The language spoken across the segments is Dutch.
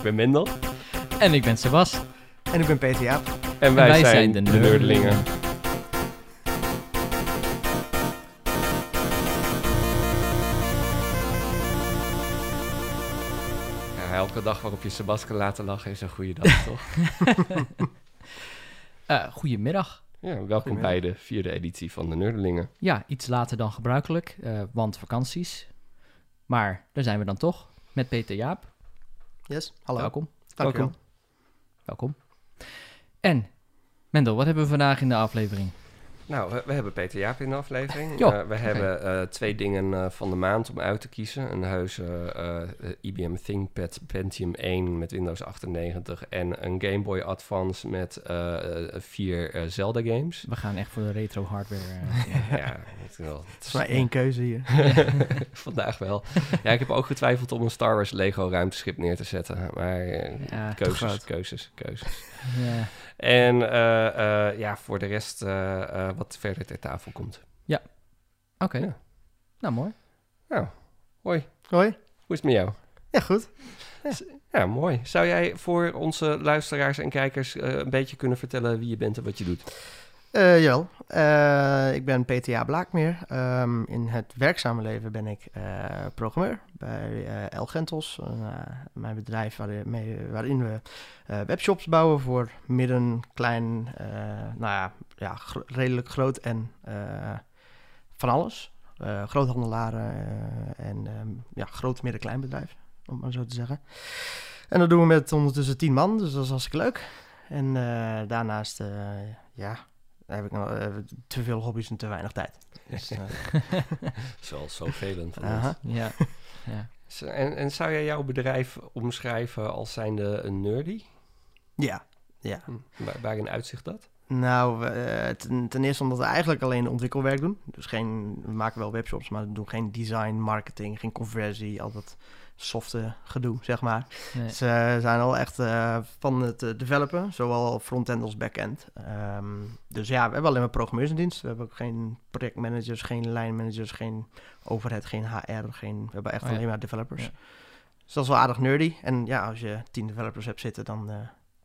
Ik ben Mendel. En ik ben Sebas. En ik ben Peter Jaap. En wij, wij zijn, zijn de de Nerdelingen. Ja, elke dag waarop je Sebas kan laten lachen is een goede dag, toch? Eh goedemiddag. Ja, welkom bij de vierde editie van de Nerdelingen. Ja, iets later dan gebruikelijk, eh, want vakanties. Maar daar zijn we dan toch, met Peter Jaap. Yes, hallo. Welkom. Dankjewel. Welkom. Welkom. En, Mendel, wat hebben we vandaag in de aflevering? Nou, we, we hebben Peter Jaap in de aflevering. Eh, we hebben eh, twee dingen eh, van de maand om uit te kiezen. Een heuse eh, IBM ThinkPad Pentium 1 met Windows 98 en een Game Boy Advance met vier eh, Zelda games. We gaan echt voor de retro hardware. eh, ja, het is wel. Het Het is maar één keuze hier. Vandaag wel. Ja, ik heb ook getwijfeld om een Star Wars Lego ruimteschip neer te zetten. Maar Ja, keuzes, keuzes, keuzes. Ja. En eh, eh, ja, voor de rest eh, eh, wat verder ter tafel komt. Oké. Ja. Nou, mooi. Hoi, Hoi. hoe is het met jou? Ja, goed. Ja, mooi. Zou jij voor onze luisteraars en kijkers eh, een beetje kunnen vertellen wie je bent en wat je doet? Eh jawel. Eh, ik ben Jaap Blaakmeer. Ehm, in het werkzame leven ben ik eh, programmeur bij El Gentos. mijn bedrijf waarin we webshops bouwen voor midden, klein, nou ja, ja redelijk groot en van alles. Groothandelaren en ehm, ja, groot, midden, klein bedrijf, om maar zo te zeggen. En dat doen we met ondertussen tien man, dus dat is hartstikke leuk. En daarnaast, eh, heb ik nog, eh, te veel hobby's en te weinig tijd. Dus, eh, Zoals zoveel van ons. Ja. ja. En, en zou jij jouw bedrijf omschrijven als zijnde een nerdy? ja, ja. Hm, Waar, waarin uitzicht dat? Nou, eh, ten, ten eerste omdat we eigenlijk alleen ontwikkelwerk doen. Dus geen, we maken wel webshops, maar we doen geen design, marketing, geen conversie, al dat softe gedoe, zeg maar. Nee. Ze zijn al echt eh, van het eh, developen, zowel front-end als back-end. Ehm, dus ja, we hebben alleen maar programmeurs in dienst. We hebben ook geen projectmanagers, geen lijnmanagers, geen overhead, geen HR. Geen, we hebben echt Oh ja. alleen maar developers. Ja. Dus dat is wel aardig nerdy. En ja, als je tien developers hebt zitten, dan, eh,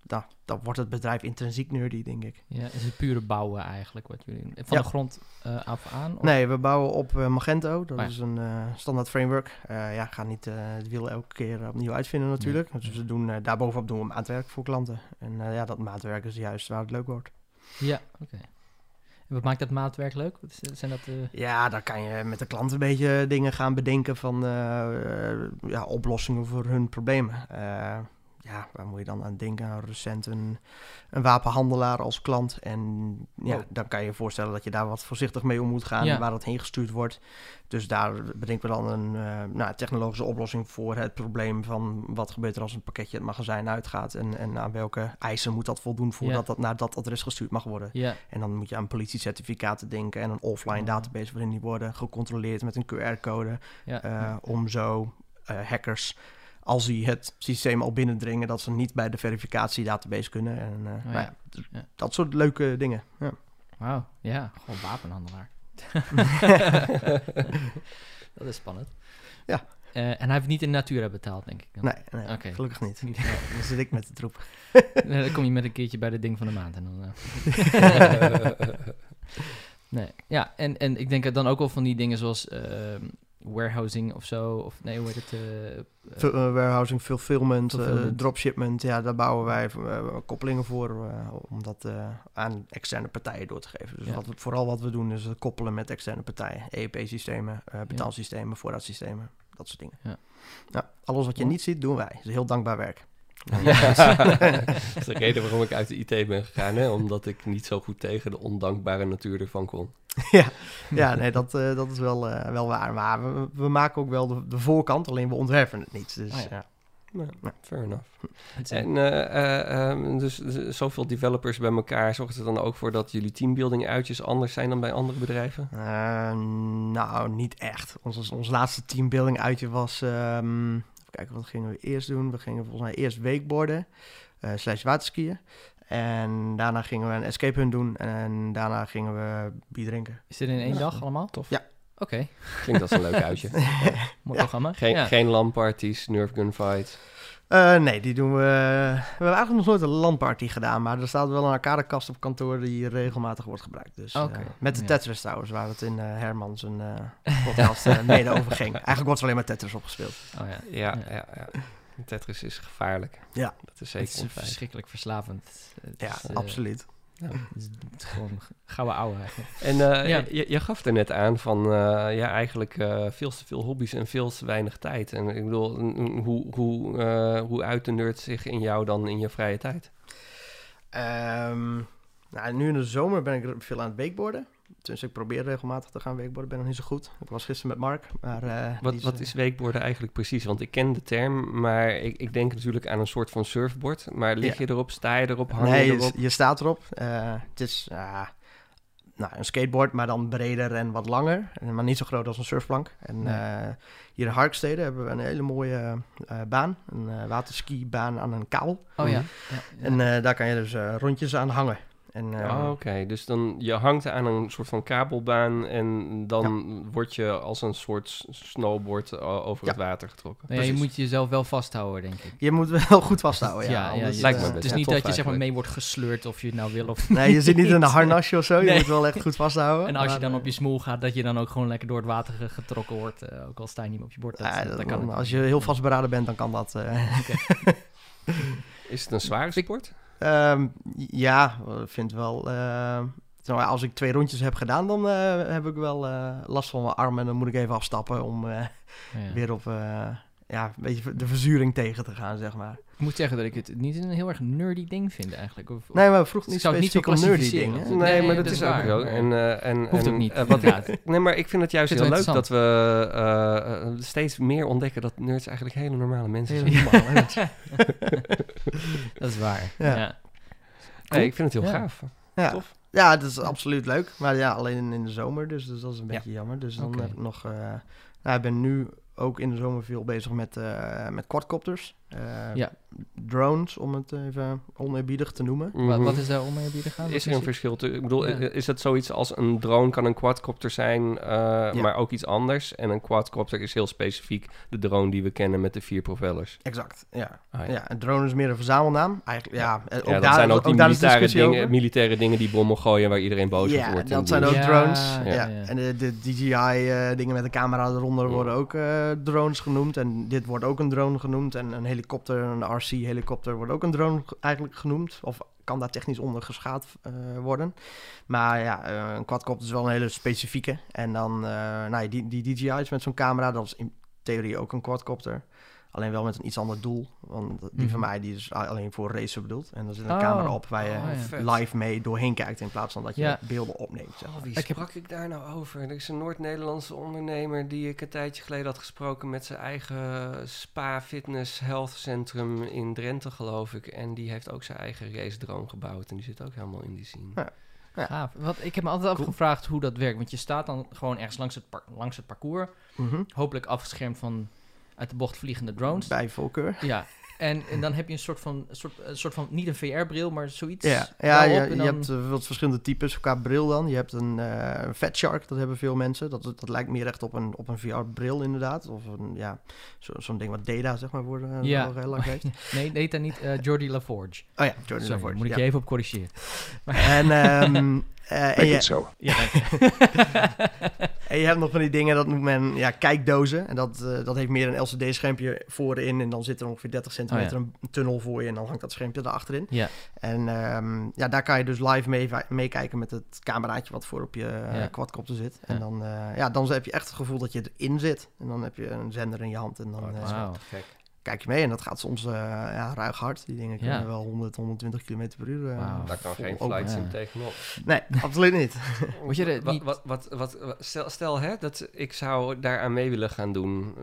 dan, dan wordt het bedrijf intrinsiek nerdy, denk ik. Ja, is het pure bouwen eigenlijk wat jullie doen? Van Ja. de grond eh, af aan? of- Nee, we bouwen op eh, Magento. Dat Oh ja. is een eh, standaard framework. Ja, ga niet het wiel elke keer opnieuw uitvinden natuurlijk. Dus we doen, daarbovenop doen we maatwerk voor klanten. En ja, dat maatwerk is juist waar het leuk wordt. Ja, oké. En wat maakt dat maatwerk leuk? Zijn dat. Ja, dan kan je met de klant een beetje dingen gaan bedenken van ja, oplossingen voor hun problemen. Eh, ja, waar moet je dan aan denken? Recent een, een wapenhandelaar als klant. En ja, Oh. dan kan je je voorstellen dat je daar wat voorzichtig mee om moet gaan, Ja. waar dat heen gestuurd wordt. Dus daar bedenken we dan een eh, nou, technologische oplossing voor het probleem van wat gebeurt er als een pakketje het magazijn uitgaat. En, en aan welke eisen moet dat voldoen voordat Ja. dat naar dat adres gestuurd mag worden. Ja, En dan moet je aan politiecertificaten denken en een offline Oh. database waarin die worden gecontroleerd met een QR-code. eh. Om zo eh, hackers, als die het systeem al binnendringen, dat ze niet bij de verificatiedatabase kunnen. En eh, nou ja. ja, d- Ja. dat soort leuke dingen. Ja. Wauw, ja, gewoon wapenhandelaar. dat is spannend. Ja. Eh, en hij heeft niet in Natura betaald, denk ik. dan. Nee, nee gelukkig niet. Ja, dan zit ik met de troep. Nee, dan kom je met een keertje bij de ding van de maand. En dan, eh. nee, ja, en, en ik denk dan ook wel van die dingen zoals ehm, warehousing of zo. Of nee, hoe heet het? eh, eh, eh, warehousing, fulfillment, Fulfillment. dropshipment. Ja, daar bouwen wij koppelingen voor om dat aan externe partijen door te geven. Dus Ja. wat we, vooral wat we doen is het koppelen met externe partijen. EEP-systemen, betaalsystemen, voorraadsystemen, dat soort dingen. Ja. Ja, alles wat je niet ziet, doen wij. Dat is heel dankbaar werk. Ja. dat is de reden waarom ik uit de IT ben gegaan, hè? omdat ik niet zo goed tegen de ondankbare natuur ervan kon. ja, ja, nee, dat, eh, dat is wel, eh, wel waar. Maar we, we maken ook wel de, de voorkant, alleen we ontwerpen het niet. Dus Ah, ja. ja. Nou, Ja. fair enough. het is- En ehm, dus, dus zoveel developers bij elkaar, zorgt er dan ook voor dat jullie teambuilding uitjes anders zijn dan bij andere bedrijven? Nou, niet echt. Ons, ons laatste teambuilding uitje was... ehm, kijken, wat gingen we eerst doen? We gingen volgens mij eerst weekborden, eh slash waterskiën. En daarna gingen we een escape hunt doen. En daarna gingen we bier drinken. is dit in één dag allemaal? Tof. Ja. Oké, Klinkt als een leuk uitje. mooi Ja. programma. Geen, ja. geen LAN-parties, Nerf gun Eh, nee, die doen we... We hebben eigenlijk nog nooit een LAN-party gedaan, maar er staat wel een arcadekast op kantoor die regelmatig wordt gebruikt. Dus, eh, met de ja. Tetris trouwens, waar het in eh Herman zijn eh podcast eh, mede over ging. Eigenlijk wordt er alleen maar Tetris opgespeeld. Oh ja. Ja, Ja. ja, ja. Tetris is gevaarlijk. Ja. Dat is zeker het is een verschrikkelijk verslavend. Het Ja, is, absoluut. Het is gewoon gouden ouwe eigenlijk. En eh, Ja. je, je gaf er net aan van eh, ja, eigenlijk eh, veel te veel hobby's en veel te weinig tijd. En ik bedoel, hoe, hoe, eh, hoe uit de nerd zich in jou dan in je vrije tijd? Ehm, nou, nu in de zomer ben ik veel aan het wakeboarden. Dus ik probeer regelmatig te gaan wakeboarden. Ben nog niet zo goed. Ik was gisteren met Mark. Maar, eh, Wat, wat is wakeboarden eigenlijk precies? Want ik ken de term, maar ik, ik denk natuurlijk aan een soort van surfboard. Maar lig Ja. je erop, sta je erop, hang Nee, je erop? je staat erop. Eh, het is ah, nou, een skateboard, maar dan breder en wat langer. Maar niet zo groot als een surfplank. En Nee. eh, hier in Harkstede hebben we een hele mooie eh, baan. Een eh waterskibaan aan een kaal. Oh ja. ja, ja. En eh, daar kan je dus eh, rondjes aan hangen. En, eh, Oh, Oké, dus dan je hangt aan een soort van kabelbaan en dan word je als een soort snowboard eh, over Ja. het water getrokken. Ja, je moet jezelf wel vasthouden, denk ik. Je moet wel goed vasthouden. Ja, ja, anders, je- lijkt me eh, best. Het is niet dat je zeg maar mee wordt gesleurd of je het nou wil of Nee, je zit niet in een harnasje of zo. Je Nee. moet wel echt goed vasthouden. En als je dan eh, op je smoel gaat, dat je dan ook gewoon lekker door het water ge- getrokken wordt. eh, ook al sta je niet meer op je bord. Dat, ja, dat dan- kan als je heel vastberaden bent, dan kan dat. eh. Is het een zware sport? Ehm, ja, ik vind wel. maar, als ik twee rondjes heb gedaan, dan eh, heb ik wel eh, last van mijn armen. En dan moet ik even afstappen om eh, Ja. weer op ja, een beetje de verzuring tegen te gaan, zeg maar. Ik moet zeggen dat ik het niet een heel erg nerdy ding vind eigenlijk. Of, Nee, maar Ik niet niet specifiek om nerdy dingen. Nee, Nee, maar dat, dat is ook waar, zo. En, eh, en, Hoeft en, ook niet, eh, wat, nee, maar ik vind het juist heel leuk dat we eh, steeds meer ontdekken dat nerds eigenlijk hele normale mensen zijn. Dat is waar. Ja. Ja. Nee, ik vind het heel Ja. gaaf. Ja. Tof. ja, dat is absoluut leuk. Maar ja, alleen in de zomer, dus, dus dat is een Ja. beetje jammer. Dus dan heb ik nog... eh, nou, ik ben nu ook in de zomer veel bezig met, eh met quadcopters. Eh, Ja. Drones, om het even oneerbiedig te noemen. Wat, Mhm. wat is daar te gaan? Is er een verschil tussen? Ik bedoel, Ja. is het zoiets als een drone kan een quadcopter zijn, eh, maar ook iets anders? En een quadcopter is heel specifiek de drone die we kennen met de vier propellers. Exact, ja. Ah, Ja, een drone is meer een verzamelnaam. Eigenlijk, ja, eh, ook Ja, dat daar, zijn ook die militaire dingen, over. militaire dingen die bommen gooien waar iedereen boos Ja, over wordt. dat zijn ook drones. ja, Ja, ja. En de, de DJI-dingen met een camera eronder Ja. worden ook eh, drones genoemd. En dit wordt ook een drone genoemd. En een helikopter, een RC-helikopter, wordt ook een drone ge- eigenlijk genoemd. Of kan daar technisch onder geschaad eh, worden. Maar ja, eh, een quadcopter is wel een hele specifieke. En dan, eh, nou ja, die, die DJI's met zo'n camera, dat is in theorie ook een quadcopter. Alleen wel met een iets ander doel. Want die van Mhm. mij die is alleen voor racen bedoeld. En er zit een Oh. camera op waar je Oh, ja. vet. live mee doorheen kijkt. In plaats van dat je Ja. beelden opneemt. Zeg maar. Oh, wie Ik heb- sprak ik daar nou over? Er is een Noord-Nederlandse ondernemer die ik een tijdje geleden had gesproken met zijn eigen spa, fitness, health centrum in Drenthe, geloof ik. En die heeft ook zijn eigen race drone gebouwd en die zit ook helemaal in die scene. Ja. Ja. Gaaf. Wat, ik heb me altijd Cool. afgevraagd hoe dat werkt. Want je staat dan gewoon ergens langs het, par- langs het parcours. Mhm. Hopelijk afgeschermd van uit de bocht vliegende drones. Bij voorkeur. Ja. En, en dan heb je een soort van, soort, een soort van niet een VR-bril, maar zoiets. Ja, ja je, hebt eh, wat verschillende types qua bril dan. Je hebt een eh Fat Shark, dat hebben veel mensen. Dat, dat lijkt meer echt op een, op een VR-bril inderdaad. Of een, ja, zo- zo'n ding wat Data zeg maar voor eh, Ja. heel lang heeft. Nee, heet dat niet uh, Jordi LaForge. Oh ja, Sorry, LaForge, moet ik ja. je even op corrigeren. En, ehm, eh, en, je, het zo. Ja, en je hebt nog van die dingen, dat noemt men ja, kijkdozen. En dat, eh, dat heeft meer een LCD-schermpje voorin. En dan zit er ongeveer 30 centimeter een tunnel voor je. En dan hangt dat schermpje erachterin. Ja. En ehm, ja, daar kan je dus live mee meekijken met het cameraatje wat voor op je eh, Ja. quadcopter zit. Ja. En dan, eh, ja, dan heb je echt het gevoel dat je erin zit. En dan heb je een zender in je hand en dan Oh, eh, Wauw. gek. Kijk je mee. En dat gaat soms eh, ja, ruig hard. Die dingen kunnen Ja. wel 100, 120 km per uur. eh. Daar kan geen open. flight sim Ja. tegenop. Nee, absoluut niet. Moet je er niet- wat, wat, wat, wat- stel, stel hè, dat ik zou daaraan mee willen gaan doen.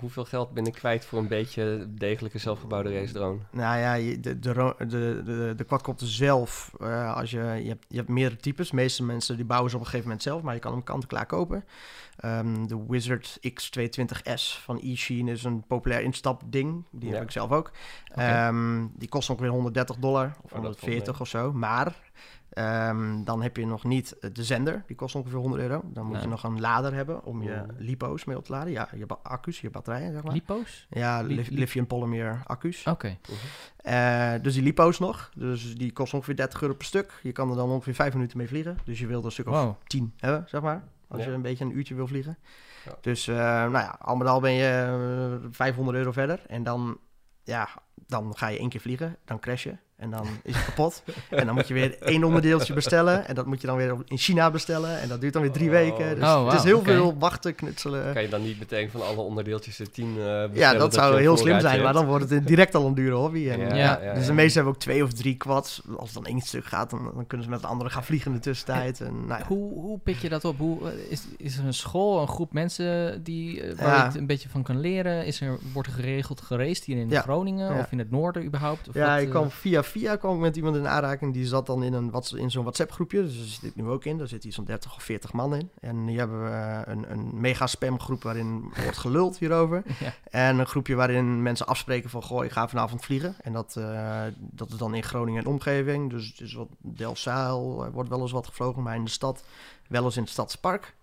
Hoeveel geld ben ik kwijt voor een beetje degelijke zelfgebouwde race drone? Nou ja, je- de, de, de, de, de quadcopter zelf, eh, als je, je, hebt, je hebt meerdere types. De meeste mensen die bouwen ze op een gegeven moment zelf, maar je kan hem kant-en-klaar kopen. Ehm, de Wizard X220S van eSheen is een populair instapding. Die Ja. heb ik zelf ook. Ehm, die kost ongeveer 130 dollar of valt 140 mee. of zo. Maar ehm, dan heb je nog niet de zender. Die kost ongeveer 100 euro. Dan moet je nog een lader hebben om je lipo's mee op te laden. Ja, je accu's, je batterijen, zeg maar. Lipo's? ja, Li- li- li- lithium polymer accu's. Oké. Eh, dus die lipo's nog. Dus die kost ongeveer 30 euro per stuk. Je kan er dan ongeveer 5 minuten mee vliegen. Dus je wilt er een stuk of Wow. 10 hebben, zeg maar. Als Ja. je een beetje een uurtje wil vliegen. Ja. Dus, eh, nou ja, al met al ben je eh, 500 euro verder. En dan, ja, dan ga je één keer vliegen. Dan crash je. En dan is het kapot. en dan moet je weer één onderdeeltje bestellen. En dat moet je dan weer in China bestellen. En dat duurt dan weer drie Oh. weken. Dus Oh, het is heel veel wachten, knutselen. Kan je dan niet meteen van alle onderdeeltjes er tien eh bestellen? Ja, dat zou heel slim zijn, maar dan wordt het direct al een dure hobby. En, Ja, ja, ja, ja, dus de ja. meesten hebben ook twee of drie quads. Als het dan één stuk gaat, dan, dan kunnen ze met de andere gaan vliegen in de tussentijd. En, nou ja. Hoe, hoe pik je dat op? Hoe, eh, is, is er een school, een groep mensen die, eh, waar Ja. je het een beetje van kan leren? Is er, wordt er geregeld geraced hier in Ja. Groningen Ja. Of in het noorden überhaupt? Of Ja, wat, ik eh, kwam via via kwam ik met iemand in aanraking. Die zat dan in, een, wat, in zo'n WhatsApp groepje. Dus daar zit ik nu ook in. Daar zit hier zo'n 30 of 40 man in. En hier hebben we een, een mega spam groep waarin wordt geluld hierover. Ja. En een groepje waarin mensen afspreken van... Goh, ik ga vanavond vliegen. En dat, eh, dat is dan in Groningen en omgeving. Dus het is wat Delfzijl eh, wordt wel eens wat gevlogen. Maar in de stad wel eens in het stadspark.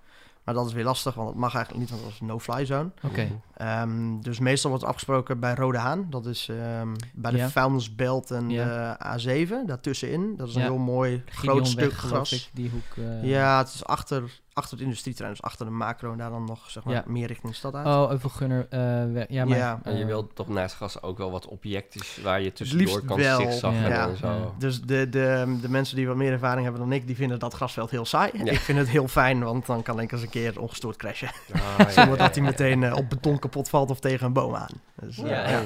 Maar dat is weer lastig, want dat mag eigenlijk niet, want dat is een no-fly zone. Oké. Ehm, dus meestal wordt afgesproken bij Rode Haan. Dat is ehm, bij de Ja. vuilnisbelt en Ja. de A7, daartussenin. Dat is een Ja. heel mooi groot stuk gras. ik, die hoek. eh, Ja, het is achter, achter het industrieterrein, dus achter de macro. En daar dan nog zeg maar, Ja. meer richting de stad uit. Oh, Euvelgunner. eh weg. ja, maar, Ja. En je eh, wilt toch naast gas ook wel wat objectjes waar je tussendoor kan wel, zigzaggen ja. en zo. Ja. Dus de, de, de mensen die wat meer ervaring hebben dan ik, die vinden dat grasveld heel saai. Ja. Ik vind het heel fijn, want dan kan ik eens een keer ongestoord crashen. Ah, ja, Zonder ja, dat hij meteen eh, op beton kapot valt of tegen een boom aan. Dus, Ja,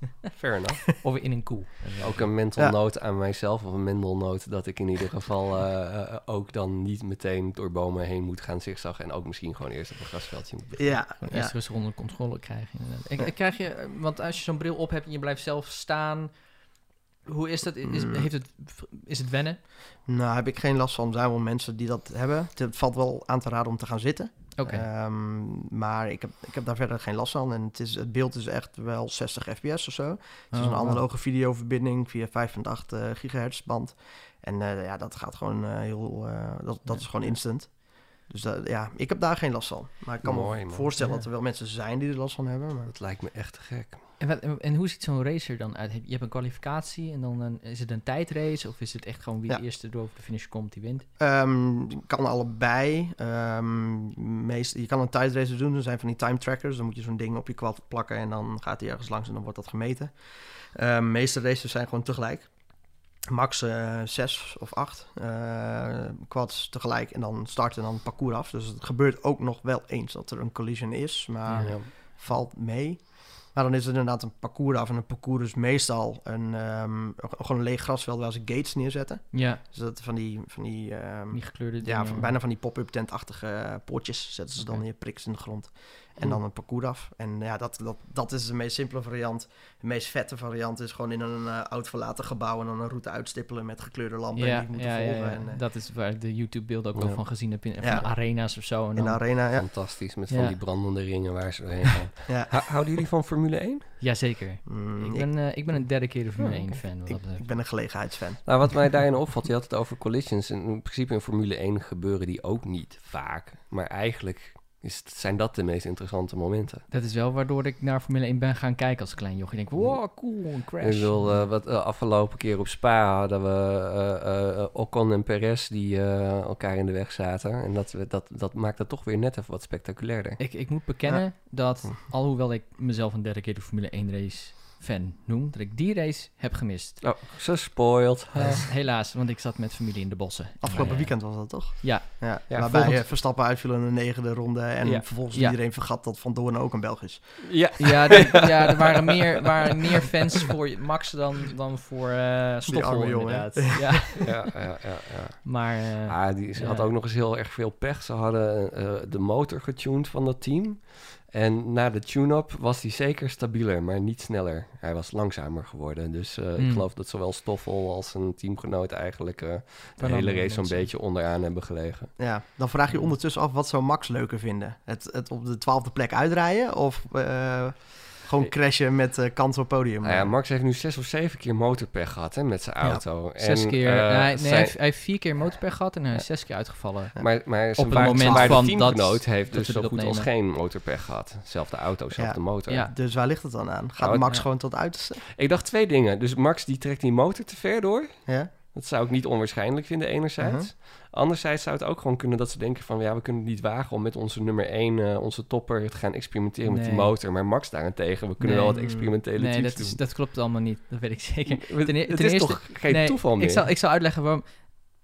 eh, Fair enough. Of in een koe. Ook een mental Ja. note aan mijzelf, of een mental note, dat ik in ieder geval eh, eh, ook dan niet meteen door bomen heen moet gaan zigzaggen. En ook misschien gewoon eerst op een grasveldje moet beginnen. Ja, eerst rustig onder controle krijgen. inderdaad. En, en krijg je, eh, want als je zo'n bril op hebt en je blijft zelf staan, hoe is dat? Is, Mm. heeft het, is het wennen? Nou, heb ik geen last van. Er zijn wel mensen die dat hebben. Het valt wel aan te raden om te gaan zitten. Oké. Ehm, maar ik heb, ik heb daar verder geen last van. En het, is, het beeld is echt wel 60 fps of zo. Het is Oh, een analoge videoverbinding via 5.8 eh, gigahertz band. En eh, ja, dat gaat gewoon eh, heel... eh, dat dat Ja. is gewoon instant. Dus dat, ja, ik heb daar geen last van. Maar ik kan Mooi, me man. voorstellen Ja. dat er wel mensen zijn die er last van hebben. Maar... Dat lijkt me echt te gek. En, wat, en, en hoe ziet zo'n racer dan uit? Je hebt een kwalificatie en dan een, is het een tijdrace of is het echt gewoon wie Ja. de eerste door over de finish komt, die wint? Ehm, kan allebei. Ehm, meest, je kan een tijdrace doen. Er zijn van die time trackers. Dan moet je zo'n ding op je quad plakken en dan gaat hij ergens langs en dan wordt dat gemeten. Ehm, De meeste races zijn gewoon tegelijk. Max eh, zes of acht quads tegelijk en dan starten dan het parcours af. Dus het gebeurt ook nog wel eens dat er een collision is, maar Ja. valt mee. Maar dan is het inderdaad een parcours af. En een parcours is meestal een, ehm, gewoon een leeg grasveld waar ze gates neerzetten. Ja, Dus dat van die, van die ehm, die gekleurde ja, van, bijna van die pop-up tentachtige poortjes zetten ze dan neer, priks in de grond. En Hm. dan een parcours af. En ja, dat, dat, dat is de meest simpele variant. De meest vette variant is gewoon in een eh, oud verlaten gebouw... en dan een route uitstippelen met gekleurde lampen Ja, die moeten ja, volgen. ja. En, eh, dat is waar ik de YouTube-beelden ook wel Ja. van gezien heb. In, Ja. Van arena's of zo. En in dan, arena, ja. Fantastisch, met Ja. van die brandende ringen waar ze doorheen gaan. Houden jullie van Formule 1? Jazeker. Mm, Ik ik, ben, eh, ik ben een dedicated Formule Ja, 1 oké. fan. Wat ik, ik ben een gelegenheidsfan. Nou, wat mij daarin opvalt, je had het over collisions. En in principe in Formule 1 gebeuren die ook niet vaak. Maar eigenlijk is zijn dat de meest interessante momenten. Dat is wel waardoor ik naar Formule 1 ben gaan kijken als klein jochie. Ik denk, wow, cool, een crash. Ik wil eh, wat eh, afgelopen keer op Spa hadden we eh, Ocon en Perez die elkaar in de weg zaten. En dat, dat, dat maakt het toch weer net even wat spectaculairder. Ik, ik moet bekennen dat, Hm. alhoewel ik mezelf een dedicated Formule 1 race fan noem, dat ik die race heb gemist. Oh, zo spoiled. Dus helaas, want ik zat met familie in de bossen. Afgelopen eh, weekend was dat toch? Ja, Ja, Ja, waarbij volgend- eh, Verstappen uitviel in de negende ronde... en Ja. vervolgens Ja. iedereen vergat dat Van Doorn ook een Belg is. Ja. Ja, de- ja, er waren meer, waren meer fans voor Max dan, dan voor eh Stoffel inderdaad. Ja, ja, ja, ja, ja. maar eh, Ah, die, ze had ook nog eens heel erg veel pech. Ze hadden eh, de motor getuned van dat team. En na de tune-up was hij zeker stabieler, maar niet sneller. Hij was langzamer geworden. Dus eh, ik Hmm. geloof dat zowel Stoffel als een teamgenoot eigenlijk eh, de hele race zo'n beetje onderaan hebben gelegen. Ja, dan vraag je ondertussen af wat zou Max leuker vinden. Het, het op de twaalfde plek uitrijden of... eh, Gewoon crashen met eh kans op podium. Nou ja, Max heeft nu zes of zeven keer motorpech gehad hè, met zijn Ja. auto. Zes En, keer. eh, nee, nee, zijn- hij, heeft, hij heeft vier keer motorpech gehad en hij is zes keer uitgevallen. Maar, maar zijn het waar- moment waarde van dat- heeft dus zo goed als geen motorpech gehad. Zelfde auto, zelfde Ja. motor. Ja. Dus waar ligt het dan aan? Gaat Nou, Max ja. gewoon tot uiterste? Ik dacht twee dingen. Dus Max die trekt die motor te ver door. Ja? Dat zou ik niet onwaarschijnlijk vinden enerzijds. Mhm. Anderzijds zou het ook gewoon kunnen dat ze denken van... ja, we kunnen het niet wagen om met onze nummer 1, onze topper... te gaan experimenteren met die motor. Maar Max daarentegen, we kunnen Nee. wel wat experimentele Nee, dat, is, doen. dat klopt allemaal niet. Dat weet ik zeker. ten e- het ten is eerste- toch geen Nee, toeval meer? Ik zal, ik zal uitleggen waarom.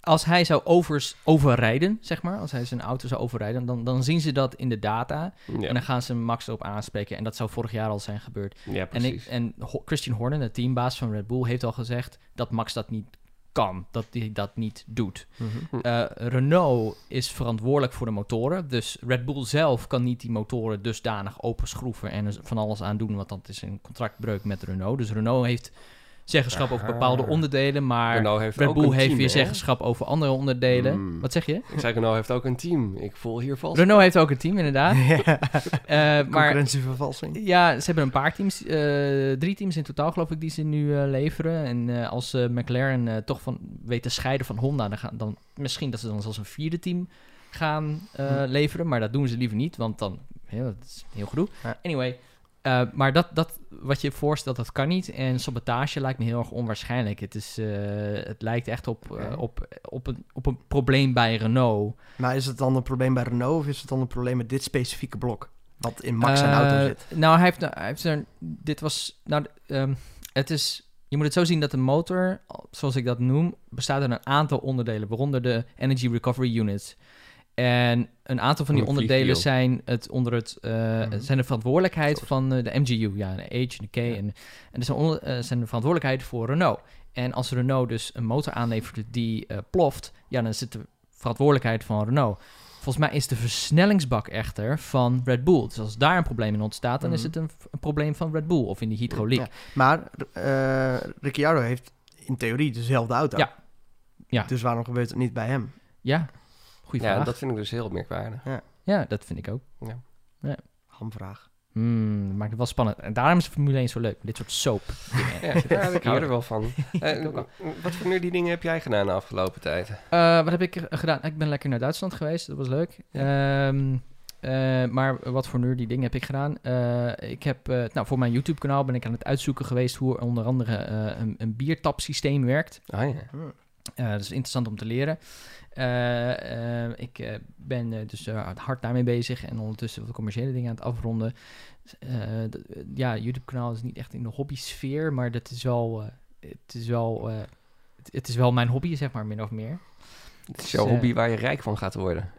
Als hij zou overs, overrijden, zeg maar, als hij zijn auto zou overrijden, dan, dan zien ze dat in de data. ja, En dan gaan ze Max erop aanspreken. En dat zou vorig jaar al zijn gebeurd. ja, En, precies. ik, en Ho- Christian Horner, de teambaas van Red Bull, heeft al gezegd dat Max dat niet kan. Dat hij dat niet doet. Mhm. Eh, Renault is verantwoordelijk voor de motoren. Dus Red Bull zelf kan niet die motoren dusdanig openschroeven en er van alles aan doen, want dat is een contractbreuk met Renault. Dus Renault heeft zeggenschap over bepaalde Ah. onderdelen, maar Renault heeft Red Bull heeft team, weer zeggenschap over andere onderdelen. Mm. Wat zeg je? Ik zei, Renault heeft ook een team. Ik voel hier vals. Renault heeft ook een team, inderdaad. Ja. Eh, maar Concurrentievervalsing. ja, ze hebben een paar teams, eh, drie teams in totaal geloof ik, die ze nu eh, leveren. En eh, als eh, McLaren eh, toch van weet te scheiden van Honda, dan, gaan, dan misschien dat ze dan zelfs een vierde team gaan eh, Hm. leveren. Maar dat doen ze liever niet, want dan ja, dat is heel gedoe. Ja. Anyway, eh, maar dat, dat wat je voorstelt, dat kan niet. En sabotage lijkt me heel erg onwaarschijnlijk. Het, is, eh, het lijkt echt op, eh, op, op, een, op een probleem bij Renault. Maar is het dan een probleem bij Renault of is het dan een probleem met dit specifieke blok? Wat in Max zijn auto zit. Nou, hij heeft, hij heeft er. Dit was. Nou, ehm, het is. Je moet het zo zien dat de motor, zoals ik dat noem, bestaat uit een aantal onderdelen, waaronder de Energy Recovery Units. En een aantal van die onderdelen zijn, het onder het, eh, Mhm. zijn de verantwoordelijkheid van eh, de MGU, ja, de H en de K. En, en dat zijn, onder- eh, zijn de verantwoordelijkheid voor Renault. En als Renault dus een motor aanlevert die ploft, ja, dan het de verantwoordelijkheid van Renault. Volgens mij is de versnellingsbak echter van Red Bull. Dus als daar een probleem in ontstaat, dan is Mhm. het een, een probleem van Red Bull of in de hydrauliek. Ja. Maar Ricciardo heeft in theorie dezelfde auto. Ja. Ja. Dus waarom gebeurt het niet bij hem? Ja, goeie Ja, vraag. dat vind ik dus heel merkwaardig. Ja, dat vind ik ook. Hamvraag. Hmm, dat maakt het wel spannend. En daarom is Formule 1 zo leuk. Dit soort soap. Ja, ja, ik hou er wel van. Eh, wat voor nerdy dingen heb jij gedaan de afgelopen tijd? Eh, wat heb ik gedaan? Ik ben lekker naar Duitsland geweest. Dat was leuk. Ehm, eh, maar wat voor nerdy dingen heb ik gedaan? Eh, ik heb, eh, nou, voor mijn YouTube-kanaal ben ik aan het uitzoeken geweest hoe onder andere eh, een, een biertapsysteem werkt. Ah ja. Dat is interessant om te leren. Eh, eh, ik eh, ben eh, dus eh, hard daarmee bezig en ondertussen wat commerciële dingen aan het afronden. Ja, YouTube-kanaal is niet echt in de hobby-sfeer, maar dat is wel, eh, het, is wel eh, het, het is wel mijn hobby, zeg maar, min of meer. Het is jouw Dus, eh, hobby waar je rijk van gaat worden.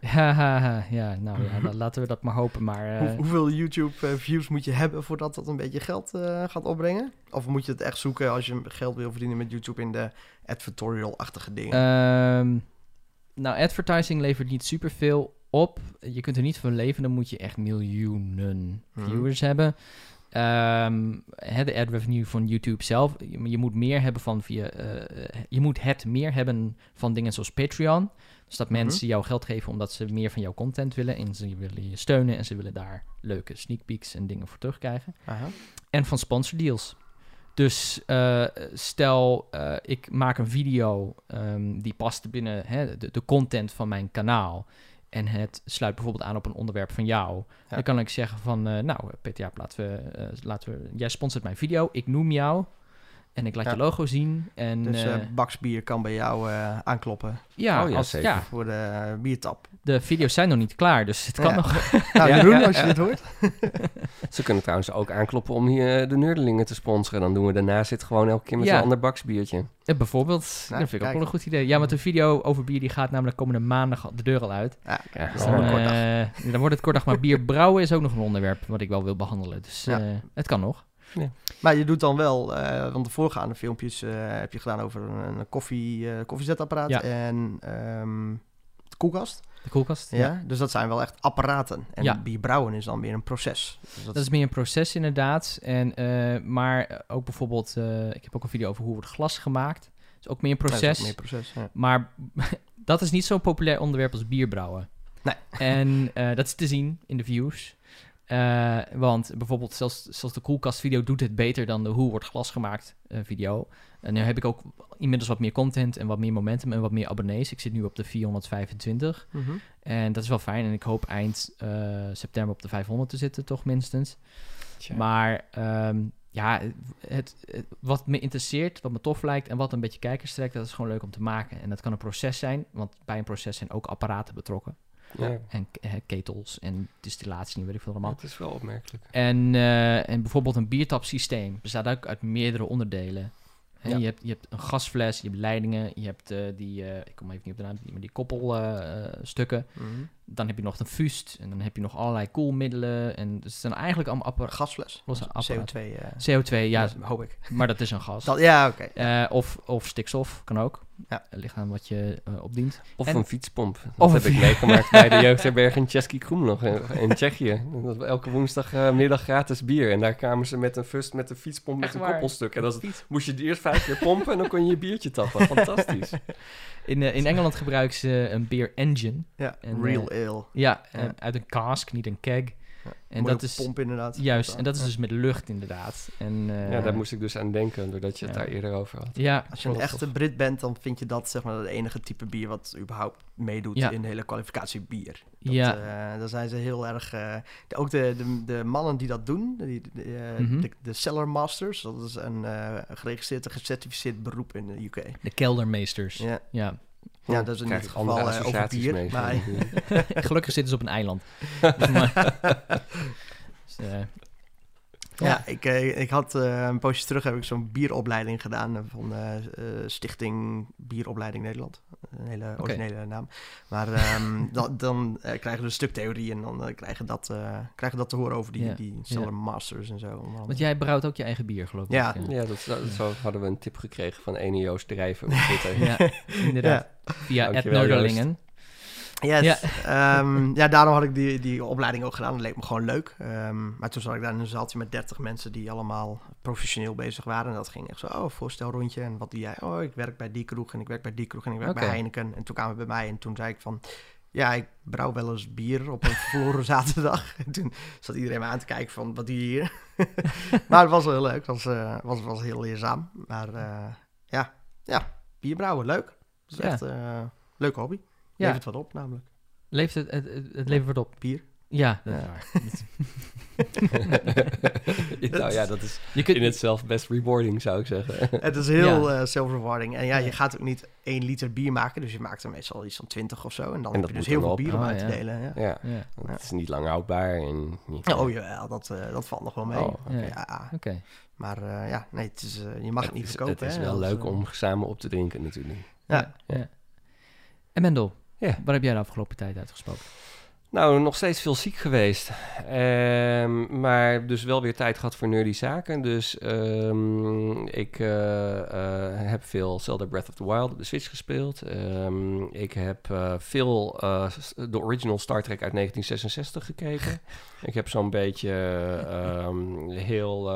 Ja, nou ja, dan laten we dat maar hopen. Maar eh, Hoe- hoeveel YouTube-views moet je hebben voordat dat een beetje geld eh, gaat opbrengen? Of moet je het echt zoeken als je geld wil verdienen met YouTube in de advertorial-achtige dingen? Ehm, nou, advertising levert niet superveel op. Je kunt er niet van leven, dan moet je echt miljoenen Mhm. viewers hebben. Ehm, de ad revenue van YouTube zelf. Je, je moet meer hebben van via. eh, je moet het meer hebben van dingen zoals Patreon. Dus dat Mhm. mensen jou geld geven omdat ze meer van jouw content willen. En ze willen je steunen en ze willen daar leuke sneak peeks en dingen voor terugkrijgen Aha. en van sponsordeals. Dus eh, stel, eh, ik maak een video ehm, die past binnen hè, de, de content van mijn kanaal. En het sluit bijvoorbeeld aan op een onderwerp van jou. Ja. Dan kan ik zeggen van, eh, nou Peter, laten we, laten we, jij sponsort mijn video, ik noem jou. En ik laat Ja. je logo zien. En Dus eh eh, Baksbier kan bij jou eh, aankloppen ja, Oh ja, als, zeker. ja, voor de biertap. de video's zijn nog niet klaar, dus het kan Ja. nog. Nou, Ja, Jeroen, ja, als je ja. dit hoort. Ze kunnen trouwens ook aankloppen om hier de nerdelingen te sponsoren. Dan doen we daarna zit gewoon elke keer met Ja. een ander baksbiertje. Eh, bijvoorbeeld, Nou, dat vind ik ook wel een goed idee. Ja, want de video over bier die gaat namelijk komende maandag de deur al uit. Ja, Ja, Dus Oh, dan, eh, dan wordt het kort dag, maar bier brouwen is ook nog een onderwerp wat ik wel wil behandelen. Dus Ja. eh, het kan nog. Maar je doet dan wel, eh, want de voorgaande filmpjes eh, heb je gedaan over een, een koffie, eh, koffiezetapparaat Ja. en ehm, de koelkast. De koelkast. Ja. dus dat zijn wel echt apparaten. En Ja. bier brouwen is dan weer een proces. Dus dat, Dat is meer een proces inderdaad. En, maar ook bijvoorbeeld, ik heb ook een video over hoe wordt glas gemaakt. Dat is ook meer een dat is ook proces. meer proces. Maar dat is niet zo'n populair onderwerp als bierbrouwen. Nee. En dat is te zien in de views. Eh, want bijvoorbeeld zelfs, zelfs de koelkast video doet het beter dan de hoe wordt glas gemaakt eh, video. En nu heb ik ook inmiddels wat meer content en wat meer momentum en wat meer abonnees. Ik zit nu op de 425 Mhm. en dat is wel fijn. En ik hoop eind eh, september op de 500 te zitten, toch minstens. Tja. Maar ehm, ja, het, het- wat me interesseert, wat me tof lijkt en wat een beetje kijkers trekt, dat is gewoon leuk om te maken. En dat kan een proces zijn, want bij een proces zijn ook apparaten betrokken. Ja. En ketels en distillatie, weet ik veel allemaal. Het is wel opmerkelijk. En, eh, en bijvoorbeeld een biertapsysteem bestaat ook uit meerdere onderdelen. Ja. je, hebt, je hebt een gasfles, je hebt leidingen, je hebt eh, die, eh, ik kom even niet op de naam, die, maar die koppelstukken. Mhm. Dan heb je nog een fust en dan heb je nog allerlei koelmiddelen. En dus het zijn eigenlijk allemaal appara- Gasfles. Losse apparaten. CO2. eh, CO2, ja, hoop ik. maar dat is een gas. Dat, ja, oké. Eh, of, of stikstof, kan ook. Ja. Het ligt aan wat je eh, opdient. Of En- een fietspomp. Dat Of heb een ik meegemaakt bij de jeugdherberg in Český Krumlov in, in Tsjechië. Dat was elke woensdagmiddag gratis bier. En daar kwamen ze met een fust met een fietspomp met Echt een waar? koppelstuk. En dat moest je het eerst vijf keer pompen en dan kon je je biertje tappen. Fantastisch. In, in Engeland gebruiken ze een beer engine. Ja, En, real ale. Ja, Ja. uit een cask, niet een keg. Ja. En dat is pomp inderdaad. juist, en dat is Ja. dus met lucht inderdaad. En, eh, Ja, daar moest ik dus aan denken, doordat je het daar eerder over had. Ja, Als je een echte Brit bent, dan vind je dat zeg maar het enige type bier wat überhaupt meedoet Ja. in de hele kwalificatie bier. Dat, Ja. eh, daar zijn ze heel erg. eh, de- ook de, de, de mannen die dat doen, die, de, Mhm. de, de Cellar Masters, dat is een eh, geregistreerd en gecertificeerd beroep in de UK. De keldermeesters. Ja, Ja. Ja dat is in andere geval eh, over associaties bier. mee. Maar, Gelukkig zitten ze op een eiland. Dus maar- dus, eh, Ja, ik, eh, ik had eh, een poosje terug heb ik zo'n bieropleiding gedaan eh, van eh, eh, Stichting Bieropleiding Nederland. Een hele originele naam. Maar ehm, dan, dan eh, krijgen we een stuk theorie en dan krijgen, we dat, eh, krijgen we dat te horen over die, Ja, die ja. Cellar Masters en zo. want jij brouwt ook je eigen bier, geloof ik. Ja. Ja, dat, dat- zo hadden we een tip gekregen van ene Joost Drijven op Twitter. Ja, inderdaad. Via Ed. Yes. Ja. Ehm, ja, daarom had ik die, die opleiding ook gedaan. Dat leek me gewoon leuk. Ehm, maar toen zat ik daar in een zaaltje met 30 mensen die allemaal professioneel bezig waren. En dat ging echt zo, oh, voorstelrondje. En wat doe jij? Oh, ik werk bij die kroeg en ik werk bij die kroeg en ik werk bij. Heineken. En toen kwamen we bij mij en toen zei ik van... Ja, ik brouw wel eens bier op een verloren zaterdag. En toen zat iedereen me aan te kijken van, wat doe je hier? maar het was wel heel leuk. Het was, eh, was, was heel leerzaam. Maar eh, ja, ja, bier brouwen, leuk. Dat is Ja. echt een uh, leuke hobby. Ja. Levert wat op namelijk. Leeft het, het, het, het leven wordt op. Bier. Ja, dat is Ja. nou ja, dat is Je kunt, in het zelf best rewarding, zou ik zeggen. Het is heel Ja. eh self-rewarding. En ja, je gaat ook niet één liter bier maken. Dus je maakt er meestal iets van 20 of zo. En dan En heb je dus heel veel op. bier om Oh, uit te ja. delen. Ja. ja, ja, want Ja. het is niet lang houdbaar en niet... Oh jawel, dat, eh, dat valt nog wel mee. Oh, ja. Ja, Oké. maar eh, ja, nee, het is, je mag het, niet verkopen. Het is hè. wel leuk om samen op te drinken natuurlijk. Ja. ja. En Mendel, Ja. waar heb jij de afgelopen tijd uitgesproken? Nou, nog steeds veel ziek geweest. Ehm, maar dus wel weer tijd gehad voor nerdy zaken. Dus ehm, ik eh, eh, heb veel Zelda Breath of the Wild op de Switch gespeeld. Ehm, ik heb eh, veel de original Star Trek uit 1966 gekeken. ik heb zo'n beetje heel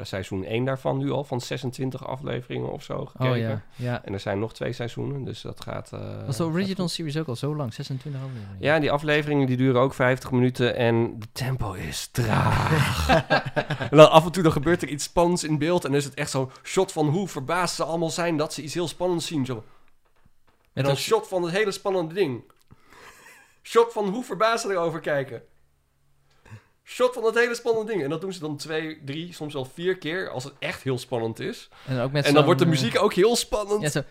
seizoen 1 daarvan nu al, van 26 afleveringen of zo gekeken. Oh ja, ja. En er zijn nog twee seizoenen, dus dat gaat... Was de original series ook al zo lang? 26 afleveringen? Ja, die afleveringen die duren ook 50 minuten en de tempo is traag. en dan af en toe dan gebeurt er iets spannends in beeld en dan is het echt zo'n shot van hoe verbaasd ze allemaal zijn dat ze iets heel spannends zien. Zo. En Met dan een shot van het hele spannende ding. Shot van hoe verbaasd ze erover kijken. Shot van het hele spannende ding. En dat doen ze dan twee, drie, soms wel vier keer als het echt heel spannend is. En, ook met en dan wordt de eh, muziek ook heel spannend. Ja, zo...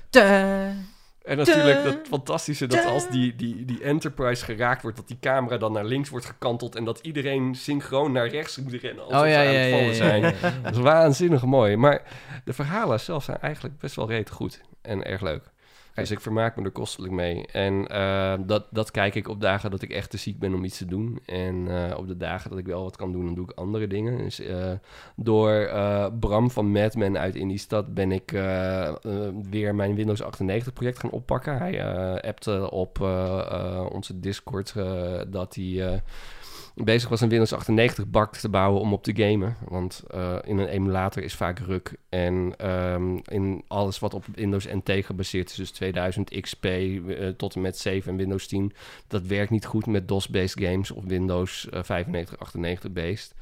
En natuurlijk dat fantastische dat als die, die, die Enterprise geraakt wordt, dat die camera dan naar links wordt gekanteld en dat iedereen synchroon naar rechts moet rennen alsof Oh ja, ze aan ja, het vallen ja, zijn. ja, ja. Dat is waanzinnig mooi. Maar de verhalen zelf zijn eigenlijk best wel reet goed en erg leuk. Dus ik vermaak me er kostelijk mee. En eh, dat, dat kijk ik op dagen dat ik echt te ziek ben om iets te doen. En eh, op de dagen dat ik wel wat kan doen, dan doe ik andere dingen. Dus eh, door Bram van Mad Men uit in die stad ben ik weer mijn Windows 98 project gaan oppakken. Hij appte op onze Discord dat hij... eh, bezig was een Windows 98 bak te bouwen om op te gamen. Want eh, in een emulator is vaak ruk. En ehm, in alles wat op Windows NT gebaseerd is, dus 2000 XP eh, tot en met 7 en Windows 10, dat werkt niet goed met DOS-based games of Windows eh, 95, 98 based.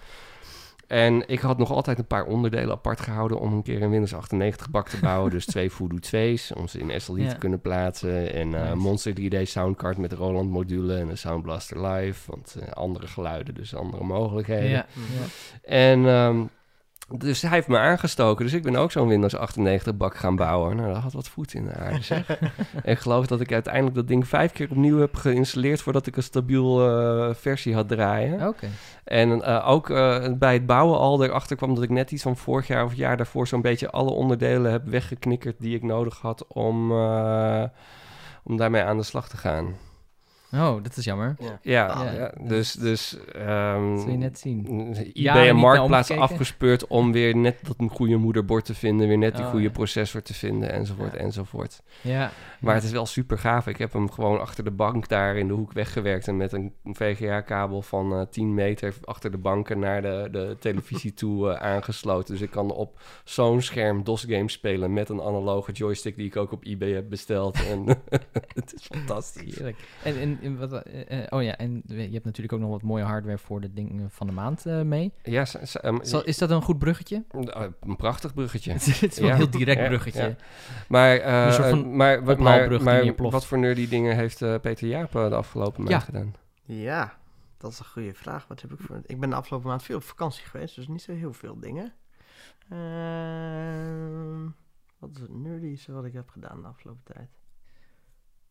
En ik had nog altijd een paar onderdelen apart gehouden om een keer een Windows 98 bak te bouwen. dus twee Voodoo 2's om ze in SLI Ja. te kunnen plaatsen. En eh, Nice. Monster 3D soundcard met Roland module en een Sound Blaster Live. Want eh, andere geluiden, dus andere mogelijkheden. Ja, ja. En ehm, dus hij heeft me aangestoken. Dus ik ben ook zo'n Windows 98 bak gaan bouwen. Nou, dat had wat voet in de aarde, zeg. en ik geloof dat ik uiteindelijk dat ding vijf keer opnieuw heb geïnstalleerd... voordat ik een stabiel eh, versie had draaien. Oké. En eh, ook eh, bij het bouwen al erachter kwam dat ik net iets van vorig jaar of jaar daarvoor... zo'n beetje alle onderdelen heb weggeknikkerd die ik nodig had om, om daarmee aan de slag te gaan. Oh, dat is jammer. Ja. Ja, Ah, ja, dus... dus ehm, Dat zul je net zien. eBay Jaren en niet Marktplaats afgespeurd om weer net dat een goede moederbord te vinden, weer net die Oh, goede ja. processor te vinden, enzovoort, Ja. enzovoort. Ja. Maar het is wel super gaaf. Ik heb hem gewoon achter de bank daar in de hoek weggewerkt en met een VGA-kabel van eh 10 meter achter de banken naar de, de televisie toe eh, aangesloten. Dus ik kan op zo'n scherm DOS-games spelen met een analoge joystick die ik ook op eBay heb besteld. En het is fantastisch. Heerlijk. En, en, en wat, eh, eh, oh ja, en je hebt natuurlijk ook nog wat mooie hardware voor de dingen van de maand eh, mee. Ja, ehm, Zal, is dat een goed bruggetje? een prachtig bruggetje. het is wel Ja. een heel direct bruggetje. ja. Maar, wat voor nerdy dingen heeft eh, Peter Jaap de afgelopen maand Ja. gedaan? Ja, dat is een goede vraag. Wat heb ik voor... Ik ben de afgelopen maand veel op vakantie geweest, dus niet zo heel veel dingen. Ehm, wat is het nerdyste wat ik heb gedaan de afgelopen tijd?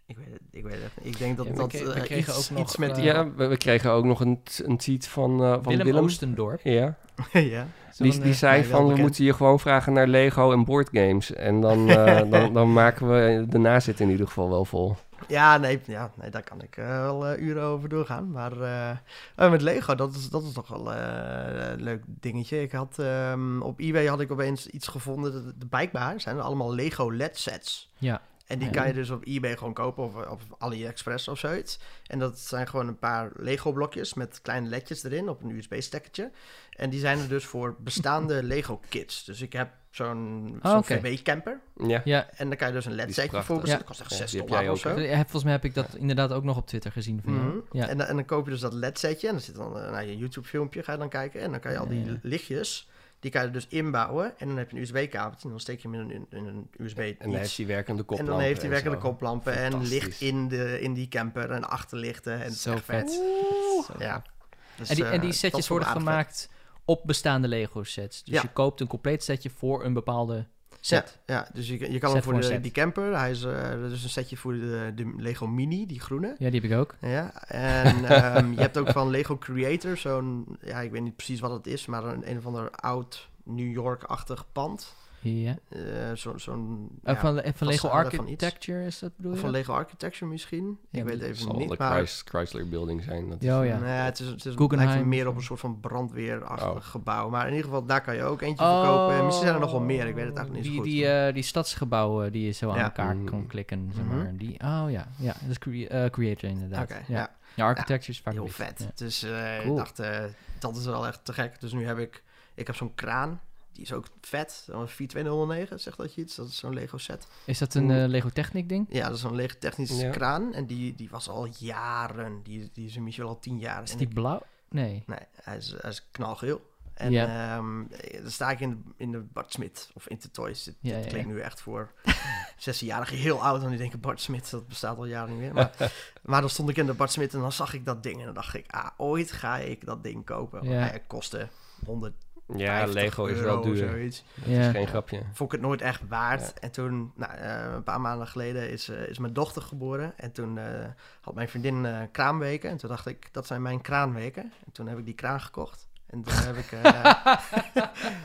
Ik weet het, ik weet het. Ik denk dat Ja, we dat we eh, kregen iets, ook nog, iets met eh, die... Ja, we, we kregen ook nog een, een tweet van, eh, van Willem, Willem. Oostendorp. Ja, ja. die, die eh, zei van we moeten je gewoon vragen naar Lego en boardgames. En dan, eh, dan, dan maken we de nazit in ieder geval wel vol. Ja, nee, ja, nee, daar kan ik eh, wel eh, uren over doorgaan. Maar eh, eh, met Lego, dat is, dat is toch wel eh, een leuk dingetje. Ik had, ehm, op eBay had ik opeens iets gevonden. De, de blijkbaar zijn er allemaal Lego LED sets. Ja. En die Ja. kan je dus op eBay gewoon kopen of op AliExpress of zoiets. En dat zijn gewoon een paar Lego blokjes met kleine ledjes erin op een USB-stekkertje. En die zijn er dus voor bestaande Lego kits. Dus ik heb zo'n Oh, zo'n oké. VW-camper. Ja, Ja, En daar kan je dus een LED-setje voor bestellen. Ja. Dat kost echt Ja, 6 die heb dollar of zo. volgens mij heb ik dat inderdaad ook nog op Twitter gezien van. Mhm. Ja. En, dan- en dan koop je dus dat LED-setje en dan zit dan naar je YouTube-filmpje, ga je dan kijken. En dan kan je al die Ja. lichtjes, die kan je dus inbouwen. En dan heb je een USB-kabeltje en dan steek je hem in een, in een USB en dan iets. heeft hij werkende En koplampen. dan heeft hij en werkende koplampen en licht in, de, in die camper en achterlichten. En Zo echt vet. Zo Ja. Dus, en die, en eh, die dat setjes worden vet. gemaakt op bestaande Lego sets. Dus Ja. je koopt een compleet setje voor een bepaalde set. Ja, ja, dus je, je kan Set hem voor voor de, die camper. Hij is eh, dat is een setje voor de, de Lego Mini, die groene. Ja, die heb ik ook. Ja, en ehm, je hebt ook van Lego Creator zo'n, ja, ik weet niet precies wat het is, maar een, een of ander oud New York-achtig pand. Ja. Eh, zo, zo'n, Eh, ja, van, van Lego van. Architecture is dat bedoel je? van Lego Architecture misschien. Ja, ik weet even zal niet, de maar... Chris- Chrysler Building zijn. Dat is- Ja, oh ja. Nee, het is, het is Guggenheim lijkt me meer op een soort van brandweerachtig Oh. gebouw. Maar in ieder geval, daar kan je ook eentje Oh, verkopen. Misschien zijn er nog wel meer, ik weet het eigenlijk niet die, zo goed. Die, eh, die stadsgebouwen die je zo aan Ja. elkaar Mm. kan klikken, zeg Mhm. maar. Die, oh ja, ja, dat is crea- eh, Creator inderdaad. Oké, ja. ja. ja, Architecture is vaak Heel vet. Ja. Dus eh, Cool. ik dacht, eh, dat is wel echt te gek. Dus nu heb ik, ik heb zo'n kraan. Die is ook vet. Een 4209, zegt dat je iets? Dat is zo'n Lego set. Is dat een eh, Lego Technic ding? Ja, dat is zo'n Lego technische Ja. kraan. En die, die was al jaren. Die, die is inmiddels al tien jaar. Is En die ik- blauw? Nee. nee, hij is, hij is knalgeel. En Ja. ehm, dan sta ik in de, in de Bart Smit of Intertoys. Dit, Ja, dit ja, klinkt ja. nu echt voor 16-jarigen heel oud. En die denken Bart Smit, dat bestaat al jaren niet meer. Maar, maar dan stond ik in de Bart Smit en dan zag ik dat ding. En dan dacht ik, ah, ooit ga ik dat ding kopen. Want Ja. hij kostte 100 Ja, Lego is wel duur. zoiets. Dat Ja. is geen grapje. Vond ik het nooit echt waard. Ja. En toen, nou, eh, een paar maanden geleden, is, eh, is mijn dochter geboren. En toen eh, had mijn vriendin eh, kraamweken. En toen dacht ik, dat zijn mijn kraanweken. En toen heb ik die kraan gekocht. En daar heb ik, eh,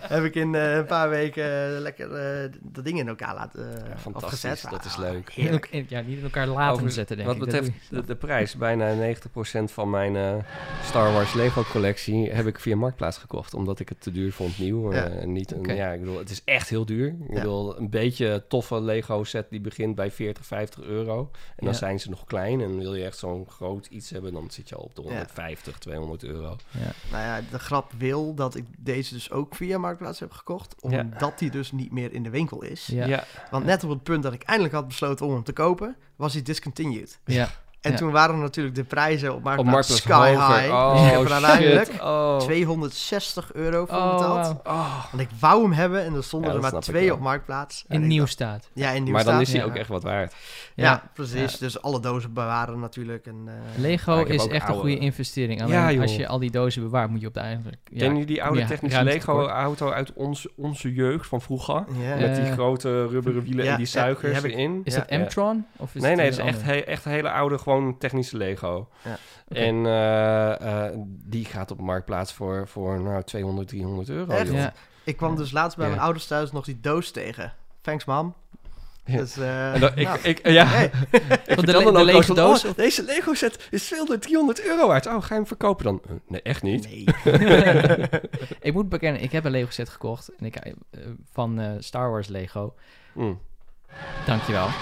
heb ik in eh, een paar weken eh, lekker eh, dat ding in elkaar laten Ja, fantastisch, dat is Ah, leuk. Heerlijk. In- ja, niet in elkaar laten Over- zetten, denk Wat ik. Dat betreft de, de prijs, bijna 90% van mijn eh, Star Wars Lego collectie heb ik via Marktplaats gekocht. Omdat ik het te duur vond nieuw. Ja. en niet een, ja, ik bedoel, het is echt heel duur. Ik Ja. bedoel, een beetje toffe Lego set die begint bij 40, 50 euro. En dan Ja. zijn ze nog klein. En wil je echt zo'n groot iets hebben, dan zit je al op de 150, 200 euro. Ja. Nou ja, de grap wil dat ik deze dus ook via Marktplaats heb gekocht. Ja. Omdat die dus niet meer in de winkel is. Ja. Want net op het punt dat ik eindelijk had besloten om hem te kopen, was hij discontinued. Ja. En Ja. toen waren natuurlijk de prijzen op Op Marktplaats Marktplaats sky hoger. high. Oh, ik heb er uiteindelijk shit. Oh. 260 euro voor Oh, betaald. Oh. Want ik wou hem hebben en er stonden Ja, er maar twee op Marktplaats. En In nieuw staat. Ja, in nieuw Maar dan staat. is hij Ja. ook echt wat waard. Ja, precies. Ja. Dus alle dozen bewaren natuurlijk. En, eh, Lego is echt een goede investering. Alleen als je al die dozen bewaart, moet je op de eigenlijk... Ja, Ken je die oude technische Lego-auto uit onze, onze jeugd van vroeger? ja. Met die grote rubberen wielen ja, en die zuigers ik. erin. Is dat. M-Tron? Of is nee, nee, het is een echt, echt hele oude, gewoon technische Lego. Ja. En eh, eh, die gaat op Marktplaats voor, voor nou, 200, 300 euro. Echt? Ja. Ik kwam dus laatst bij Ja. mijn ouders thuis nog die doos tegen. Thanks, mam. Ja. Dus, eh, En dan, ik, nou, ik, ja, hey. ik de le- lege doos oh, of- deze Lego set is 200, 300 euro waard. Oh, ga je hem verkopen dan? Nee, echt niet. Nee. ik moet bekennen, ik heb een Lego set gekocht en ik, eh, van eh, Star Wars Lego. Mm. Dankjewel.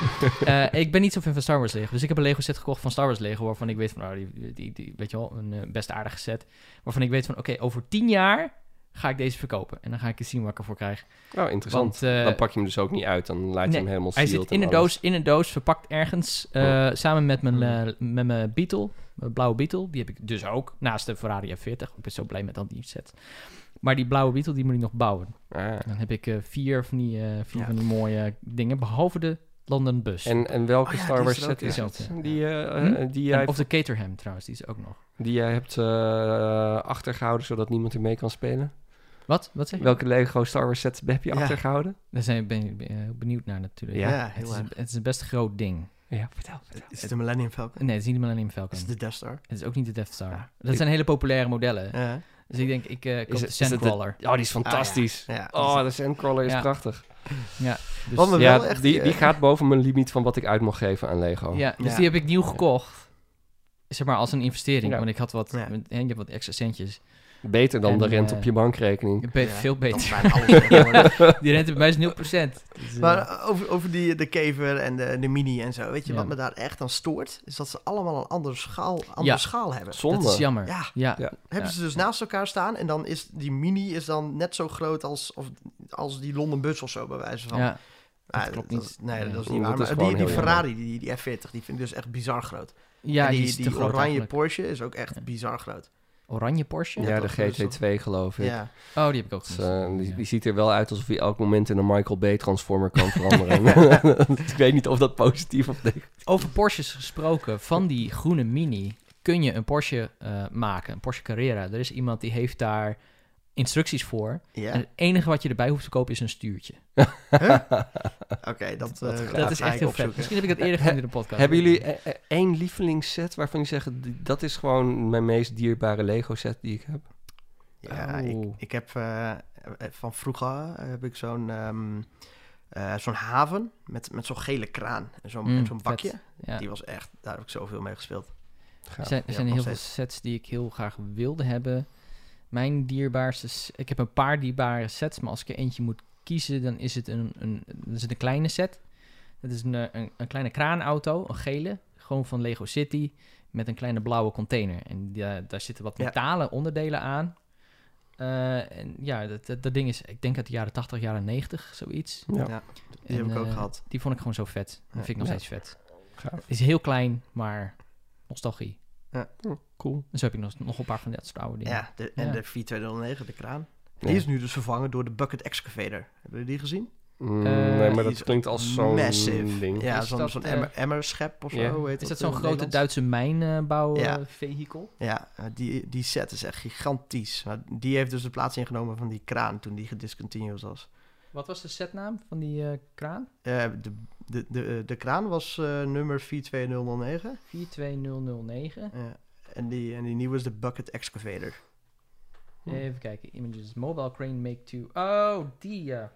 Eh ik ben niet zo fan van Star Wars Lego. Dus ik heb een Lego set gekocht van Star Wars Lego. Waarvan ik weet van, nou, die, die, die weet je wel, een eh, best aardige set. Waarvan ik weet van, oké, over tien jaar ga ik deze verkopen. En dan ga ik eens zien wat ik ervoor krijg. Oh, interessant. Want, eh, dan pak je hem dus ook niet uit. Dan laat je nee, hem helemaal Hij zit in en een, doos, in een doos, verpakt ergens. eh, Samen met mijn, eh, met mijn Beetle, mijn blauwe Beetle. Die heb ik dus ook, naast de Ferrari F40. Ik ben zo blij met al die set. Maar die blauwe Beetle, die moet ik nog bouwen. Ah. Dan heb ik eh, vier, van die, eh, vier Ja. van die mooie dingen, behalve de London Bus. En, en welke Oh ja, Star die Wars ook, set is ja. het? Ja. Die, eh, Hm? die, En- jij, of de Caterham trouwens, die is ook nog. die jij hebt eh, achtergehouden zodat niemand er mee kan spelen? Wat? Wat zeg je? Welke Lego Star Wars set heb je Ja. achtergehouden? Daar zijn, ben ik benieuwd naar natuurlijk. Ja, Ja, het, is het is een best groot ding. Ja, vertel. vertel. Is het de Millennium Falcon? Nee, het is niet de Millennium Falcon. Is het de Death Star? Het is ook niet de Death Star. Ja. Dat zijn hele populaire modellen. Ja. Dus ik denk, ik eh koop Is de Sandcrawler. Oh, die is fantastisch. Ja. Oh, de Sandcrawler is Ja. prachtig. Ja, dus, me Ja, wel echt, die, eh, die gaat boven mijn limiet van wat ik uit mag geven aan Lego. ja, dus Ja. die heb ik nieuw gekocht. Zeg maar als een investering. Ja. Want ik had wat, Ja. en je hebt wat extra centjes. Beter dan En, de rente eh, op je bankrekening. Ja, veel dat beter. bijna alles tegenwoordig. Die rente bij mij is 0%. Dus, Maar eh, over, over die, de kever en de, de mini en zo. Weet je Ja. wat me daar echt aan stoort? Is dat ze allemaal een andere schaal, andere Ja. schaal hebben. Zonde. dat is jammer. Ja. Ja. Ja. Hebben Ja. ze dus naast elkaar staan en dan is die mini is dan net zo groot als, of, als die London Bus of zo, bij wijze van. Ja. Ah, dat klopt dat niet. nee, dat is niet waar. is Maar gewoon die, die Ferrari, die, die F40, die vind ik dus echt bizar groot. Ja, en die, die, is te die groot oranje eigenlijk. Porsche is ook echt Ja. bizar groot. Oranje Porsche? Ja, de dat is GT2 geloof ik. Ja. Oh, die heb ik ook Dus, gezien. eh, die, Ja. die ziet er wel uit alsof hij elk moment in een Michael Bay Transformer kan veranderen. ik weet niet of dat positief of negatief Over Porsches gesproken, van die groene Mini kun je een Porsche eh, maken, een Porsche Carrera. Er is iemand die heeft daar instructies voor. Ja. En het enige wat je erbij hoeft te kopen is een stuurtje. Oké, dat, eh, gaaf. dat is ga echt ik heel vet. Misschien heb ik dat eerder gezien in de podcast. Hebben jullie eh, eh, één lievelingsset waarvan zeggen... "Die- dat is gewoon mijn meest dierbare Lego set die ik heb? Ja, Oh. ik, ik heb eh, eh, van vroeger heb ik zo'n ehm, eh, zo'n haven met, met zo'n gele kraan en zo'n Mm, bakje. Ja. Die was echt, daar heb ik zoveel mee gespeeld. Gaaf. Er zijn, er zijn heel veel sets die ik heel graag wilde hebben. Mijn dierbaarste... Ik heb een paar dierbare sets, maar als ik er eentje moet kiezen, dan is het een, een, is het een kleine set. Dat is een, eh, een, een kleine kraanauto, een gele, gewoon van Lego City, met een kleine blauwe container. En die, daar zitten wat Ja. metalen onderdelen aan. Eh, en ja, dat, dat, dat ding is, ik denk uit de jaren 80, jaren 90, zoiets. Ja, Ja, die heb ik ook eh, gehad. Die vond ik gewoon zo vet. Die Ja. vind ik nog Ja. steeds vet. gaaf. is heel klein, maar nostalgie. Cool. En zo heb ik nog, nog een paar van dat soort oude dingen. Ja, de, en Ja. de 4209, de kraan. Ja. Die is nu dus vervangen door de Bucket Excavator. Hebben jullie die gezien? Mm, Eh, nee, maar dat klinkt als zo'n massive. ding. Ja, zo'n zo'n eh, emmer, emmerschep of zo. Hoe heet Is dat zo'n het grote Nederlands? Duitse mijnbouwvehikel? Ja. eh? Ja, eh, die, die set is echt gigantisch. Maar die heeft dus de plaats ingenomen van die kraan toen die gediscontinued was. Wat was de setnaam van die eh, kraan? Eh, de, de, de, de kraan was eh, nummer 42009. 42009. Ja. En, die, en die nieuwe is de Bucket Excavator. Hm. Even kijken. Images. Mobile Crane Make 2. Oh, die ja.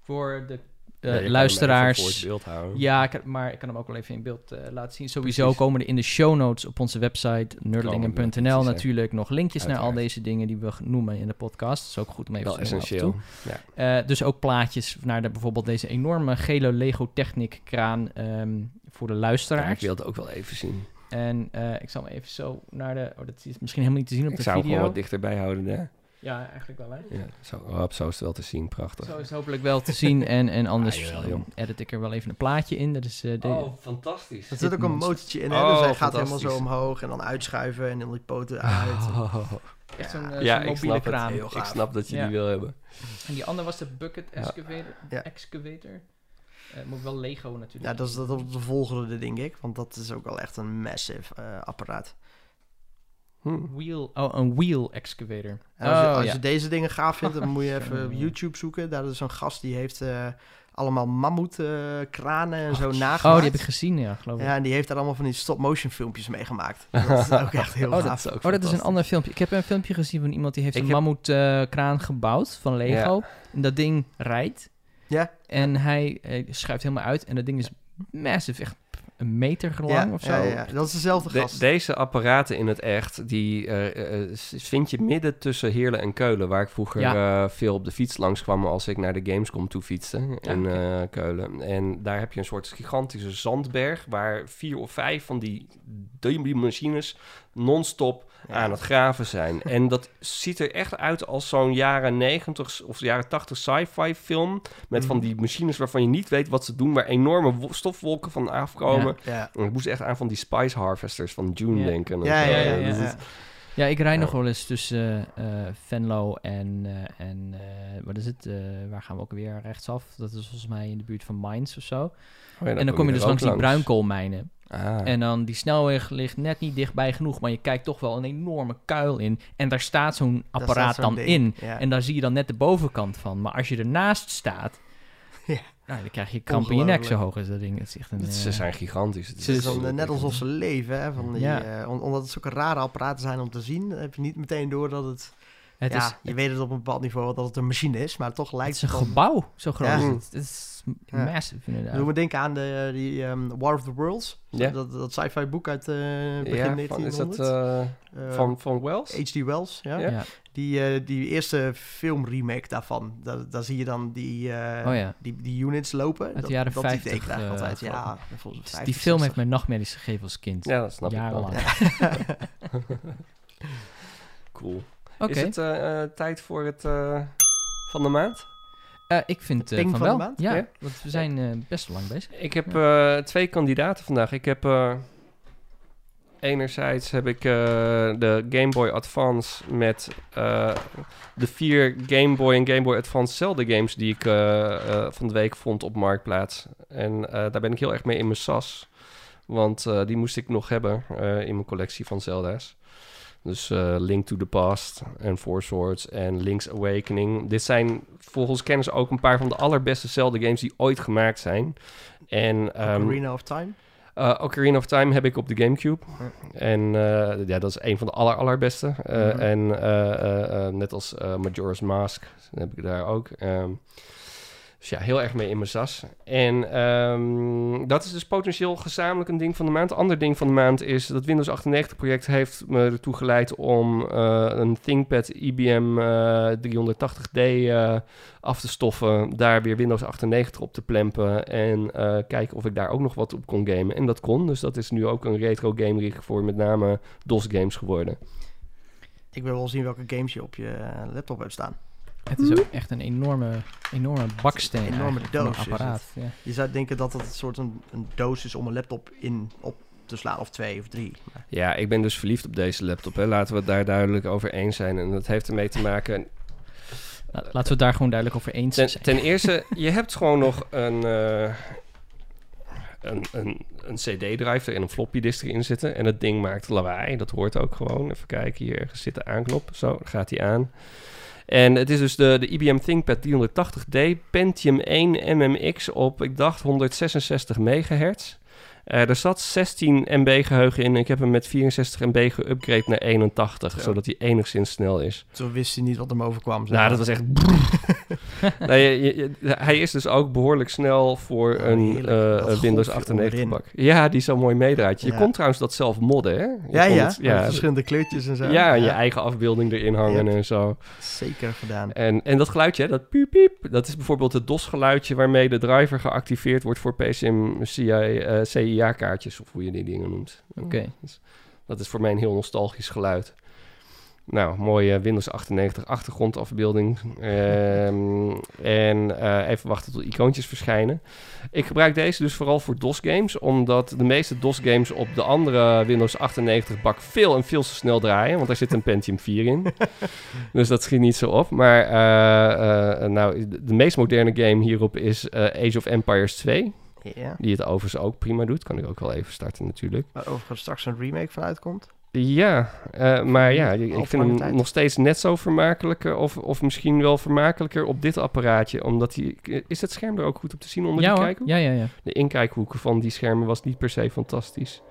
Voor de Ja, eh, even luisteraars. voor het beeld houden. Ja, ik kan- maar ik kan hem ook wel even in beeld eh, laten zien. Sowieso Precies. komen er in de show notes op onze website nerdlingen.nl natuurlijk nog linkjes naar al deze dingen die we noemen in de podcast. Dat is ook goed om even Wel te noemen af en essentieel. toe. Ja. Eh, dus ook plaatjes naar de, bijvoorbeeld deze enorme gele Lego Technic kraan ehm, voor de Ja, luisteraars. ik wil het ook wel even zien. En eh, ik zal hem even zo naar de... Oh, dat is misschien helemaal niet te zien op Ik de zou hem video. gewoon wat dichterbij houden. Hè? Ja, eigenlijk wel hè. Ja, zo, hop, zo is het wel te zien. Prachtig. Zo is het hopelijk wel te zien. En, en anders Ah, jawel, edit ik er wel even een plaatje in. Dat is eh, de, Oh, fantastisch. Er zit ook een motortje in, hè? Oh, dus hij gaat helemaal zo omhoog en dan uitschuiven en dan die poten uit. Oh, echt zo'n Ja. eh, Ja, ik mobiele snap het. kraan. Ik snap dat je Ja. die wil hebben. En die andere was de Bucket Ja. Excavator. Ja. excavator. Eh, moet wel Lego natuurlijk. Ja, dat is, dat is de volgende, denk ik. Want dat is ook wel echt een massive eh, apparaat. Hm. Wheel, oh, een wheel excavator. En als, je, oh, als ja. je deze dingen gaaf vindt, dan moet je even op. YouTube zoeken. Daar is zo'n gast die heeft eh, allemaal mammoetkranen en zo Oh, nagemaakt. die heb ik gezien, ja, geloof ik. Ja, en die heeft daar allemaal van die stop-motion filmpjes mee gemaakt. Dat is ook echt heel Oh, gaaf. dat is ook Oh, dat is een ander filmpje. Ik heb een filmpje gezien van iemand die heeft Ik een heb- mammoetkraan gebouwd van Lego. En dat ding rijdt. Ja. En hij eh, schuift helemaal uit. En dat ding is massive. Echt een meter lang ja, of zo. ja, ja, dat is dezelfde De- gast. deze apparaten in het echt, die eh, eh, vind je midden tussen Heerlen en Keulen, waar ik vroeger eh, veel op de fiets langs kwam als ik naar de Gamescom toe fietste Ja, in eh, Keulen. En daar heb je een soort gigantische zandberg waar vier of vijf van die, die machines non-stop Ja. aan het graven zijn. En dat ziet er echt uit als zo'n jaren 90 of jaren 80 sci-fi film met van Mhm. die machines waarvan je niet weet wat ze doen, waar enorme wo- stofwolken van afkomen. Ja. En Ik moest echt aan van die Spice Harvesters van June Ja. denken. en Ja, ja, ja, ja, ik rijd Ja. nog wel eens tussen eh, Venlo en, eh, en eh, wat is het? Eh, waar gaan we ook weer rechtsaf? Dat is volgens mij in de buurt van Mainz of zo. Oh ja, en dan kom je dus langs ook die bruinkoolmijnen. Ah. En dan die snelweg ligt net niet dichtbij genoeg, maar je kijkt toch wel een enorme kuil in. En daar staat zo'n apparaat staat dan ding. in. Ja. En daar zie je dan net de bovenkant van. Maar als je ernaast staat, Ja. nou, dan krijg je kramp in je nek zo hoog is dat ding. Het is echt een, Dat- eh, ze zijn gigantisch. Het Het is dan, eh, net alsof ze leven, hè? Van die, Ja. eh, om- omdat het zulke rare apparaten zijn om te zien, heb je niet meteen door dat het... het ja, is, je weet het op een bepaald niveau dat het een machine is, maar toch het lijkt is een het dan... gebouw, zo groot Ja. is het. Het is Ja. massive inderdaad. Doe me denken aan de, die ehm, War of the Worlds. Ja. Dat, dat sci-fi boek uit eh begin ja, van, 1900. is dat eh, Eh, van, van Wells? H.D. Wells, ja. Ja. ja. Die, eh, die eerste filmremake daarvan. Daar, daar zie je dan die, eh, Oh ja. die, die units lopen. Uit de dat, jaren dat 50, idee krijg ik eh, altijd. Ja, volgens mij Dus 50, die film heeft 60. mij nachtmerries gegeven als kind. Ja, dat snap ik wel. Jarenlang. Cool. Is het eh, eh, tijd voor het eh, van de maand? Ik vind van van de wel. maand? Ja, Ja? want we zijn best lang bezig. Ik heb twee kandidaten vandaag. Ik heb enerzijds heb ik de Game Boy Advance met de vier Game Boy en Game Boy Advance Zelda games die ik van de week vond op Marktplaats. En daar ben ik heel erg mee in mijn sas. Want die moest ik nog hebben in mijn collectie van Zelda's. Dus eh, Link to the Past en Four Swords en Link's Awakening. Dit zijn volgens kennis ook een paar van de allerbeste Zelda games die ooit gemaakt zijn. En ehm, Ocarina of Time. eh, Ocarina of Time heb ik op de Gamecube. Ja. En eh, ja, dat is een van de aller, allerbeste. Mhm. En net als Majora's Mask heb ik daar ook. Ehm, dus ja, heel erg mee in mijn sas. En ehm, dat is dus potentieel gezamenlijk een ding van de maand. Ander ding van de maand is dat Windows 98 project heeft me ertoe geleid om eh, een ThinkPad IBM eh, 380D eh, af te stoffen. Daar weer Windows 98 op te plempen. En eh, kijken of ik daar ook nog wat op kon gamen. En dat kon. Dus dat is nu ook een retro game rig voor met name DOS games geworden. Ik wil wel zien welke games je op je eh, laptop hebt staan. Het is ook echt een enorme, enorme baksteen. Een enorme een doos is apparaat. Ja. Je zou denken dat het een soort een, een doos is om een laptop in op te slaan, of twee of drie. Maar Ja, ik ben dus verliefd op deze laptop. Hè. Laten we het daar duidelijk over eens zijn. En dat heeft ermee te maken... La- Laten we het daar gewoon duidelijk over eens Ten, zijn. ten eerste, je hebt gewoon nog een, eh, een, een, een CD-drive en een floppy disk erin zitten. En het ding maakt lawaai. Dat hoort ook gewoon. Even kijken, hier ergens zit de aanknop. Zo, dan gaat hij aan. En het is dus de, de IBM ThinkPad 380D Pentium 1 MMX op, ik dacht, 166 megahertz. Eh, er zat 16 MB geheugen in. Ik heb hem met 64 MB geüpgrade naar 81, Zo. zodat hij enigszins snel is. Toen wist hij niet wat hem overkwam. zeg Nou, dat was echt... je- je- je- hij is dus ook behoorlijk snel voor Oh, een eh, Dat Windows golfje 98 onderin. bak. Ja, die zo mooi meedraait. Je Ja. kon trouwens dat zelf modden, hè? Je Ja, ja. het- Met verschillende kleurtjes en zo. ja, en je eigen afbeelding erin hangen en zo. Zeker gedaan. En, en dat geluidje, hè, dat piep piep, dat is bijvoorbeeld het DOS-geluidje waarmee de driver geactiveerd wordt voor PCM CIA-kaartjes, of hoe je die dingen noemt. Oké. Dus dat is voor mij een heel nostalgisch geluid. Nou, mooie Windows 98 achtergrondafbeelding. Ehm, en eh, even wachten tot icoontjes verschijnen. Ik gebruik deze dus vooral voor DOS-games, omdat de meeste DOS-games op de andere Windows 98 bak veel en veel te snel draaien, want daar zit een Pentium 4 in. dus dat schiet niet zo op. Maar eh, eh, nou, de, meest moderne game hierop is Age of Empires 2. Ja. Die het overigens ook prima doet. Kan ik ook wel even starten natuurlijk. Waar overigens straks een remake van uitkomt. Ja, eh, maar ja, ik, vind hem tijd. nog steeds net zo vermakelijker. Of, of misschien wel vermakelijker op dit apparaatje. Omdat die... Is het scherm er ook goed op te zien onder Ja die hoor. kijkhoek? Ja, ja, ja. De inkijkhoeken van die schermen was niet per se fantastisch.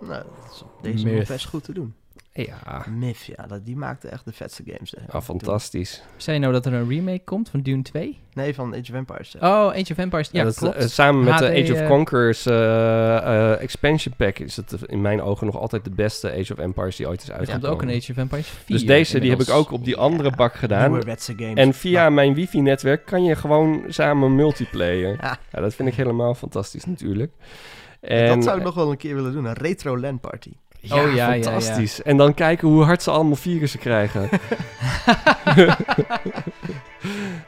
Nou, dat is op deze Myth. nog best goed te doen. Ja, Myth, ja, dat, die maakte echt de vetste games. hè, ah, toen. fantastisch. Zei je nou dat er een remake komt van Dune 2? Nee, van Age of Empires. hè. Oh, Age of Empires. Ja, Ja, dat, klopt. eh, samen met de HD, Age of eh, Conquerors eh, eh, expansion pack is het in mijn ogen nog altijd de beste Age of Empires die ooit is er uitgekomen. komt ook een Age of Empires 4. Dus deze die heb ik ook op die andere bak gedaan. Games. En via mijn wifi-netwerk kan je gewoon samen multiplayer. Ja. Ja, dat vind ik helemaal fantastisch natuurlijk. dat En, zou ik nog wel een keer willen doen. Een retro LAN party. Ja, Oh, ja, ja, fantastisch. En dan kijken hoe hard ze allemaal virussen krijgen.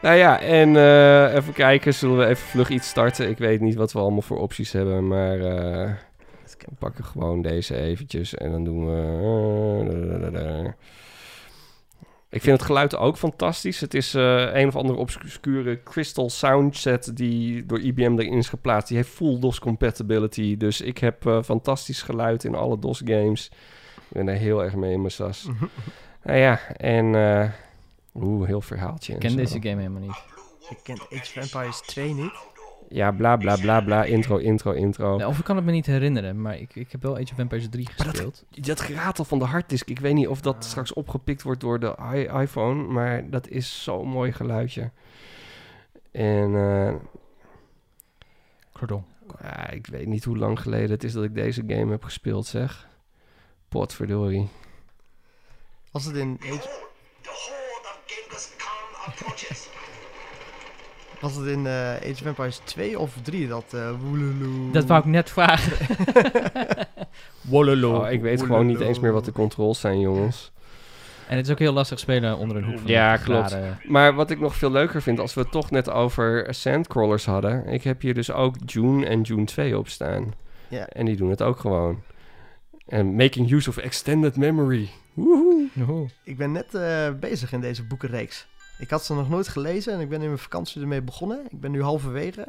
nou ja, en eh, even kijken. Zullen we even vlug iets starten? Ik weet niet wat we allemaal voor opties hebben, maar eh, we pakken gewoon deze eventjes en dan doen we... Ik vind het geluid ook fantastisch. Het is eh, een of andere obscure crystal soundset die door IBM erin is geplaatst. Die heeft full DOS compatibility. Dus ik heb eh, fantastisch geluid in alle DOS games. Ik ben daar heel erg mee in mijn sas. nou ja, en... eh Oeh, heel verhaaltje. Ik en ken zo. deze game helemaal niet. Ik ken Age of Empires 2 niet. Ja, bla bla bla bla. Intro, intro, intro. Of ik kan het me niet herinneren, maar ik, ik heb wel Age of Empires 3 dat- gespeeld. Dat geratel van de harddisk. Ik weet niet of dat Ah. straks opgepikt wordt door de i- iPhone. Maar dat is zo'n mooi geluidje. En eh, Pardon. ja, ik weet niet hoe lang geleden het is dat ik deze game heb gespeeld, zeg. Potverdorie. Was het in Age... Was het in eh, Age of Empires 2 of 3 dat eh woeloeloe... Dat wou ik net vragen. Wololo. Oh, ik weet gewoon niet eens meer wat de controls zijn, jongens. En het is ook heel lastig spelen onder een hoek van Ja, 90 klopt. graden. Maar wat ik nog veel leuker vind, als we het toch net over sandcrawlers hadden. Ik heb hier dus ook June en June 2 op staan. Ja. En die doen het ook gewoon. En making use of extended memory. Woehoe. Oeh. Ik ben net eh, bezig in deze boekenreeks. Ik had ze nog nooit gelezen en ik ben in mijn vakantie ermee begonnen. Ik ben nu halverwege.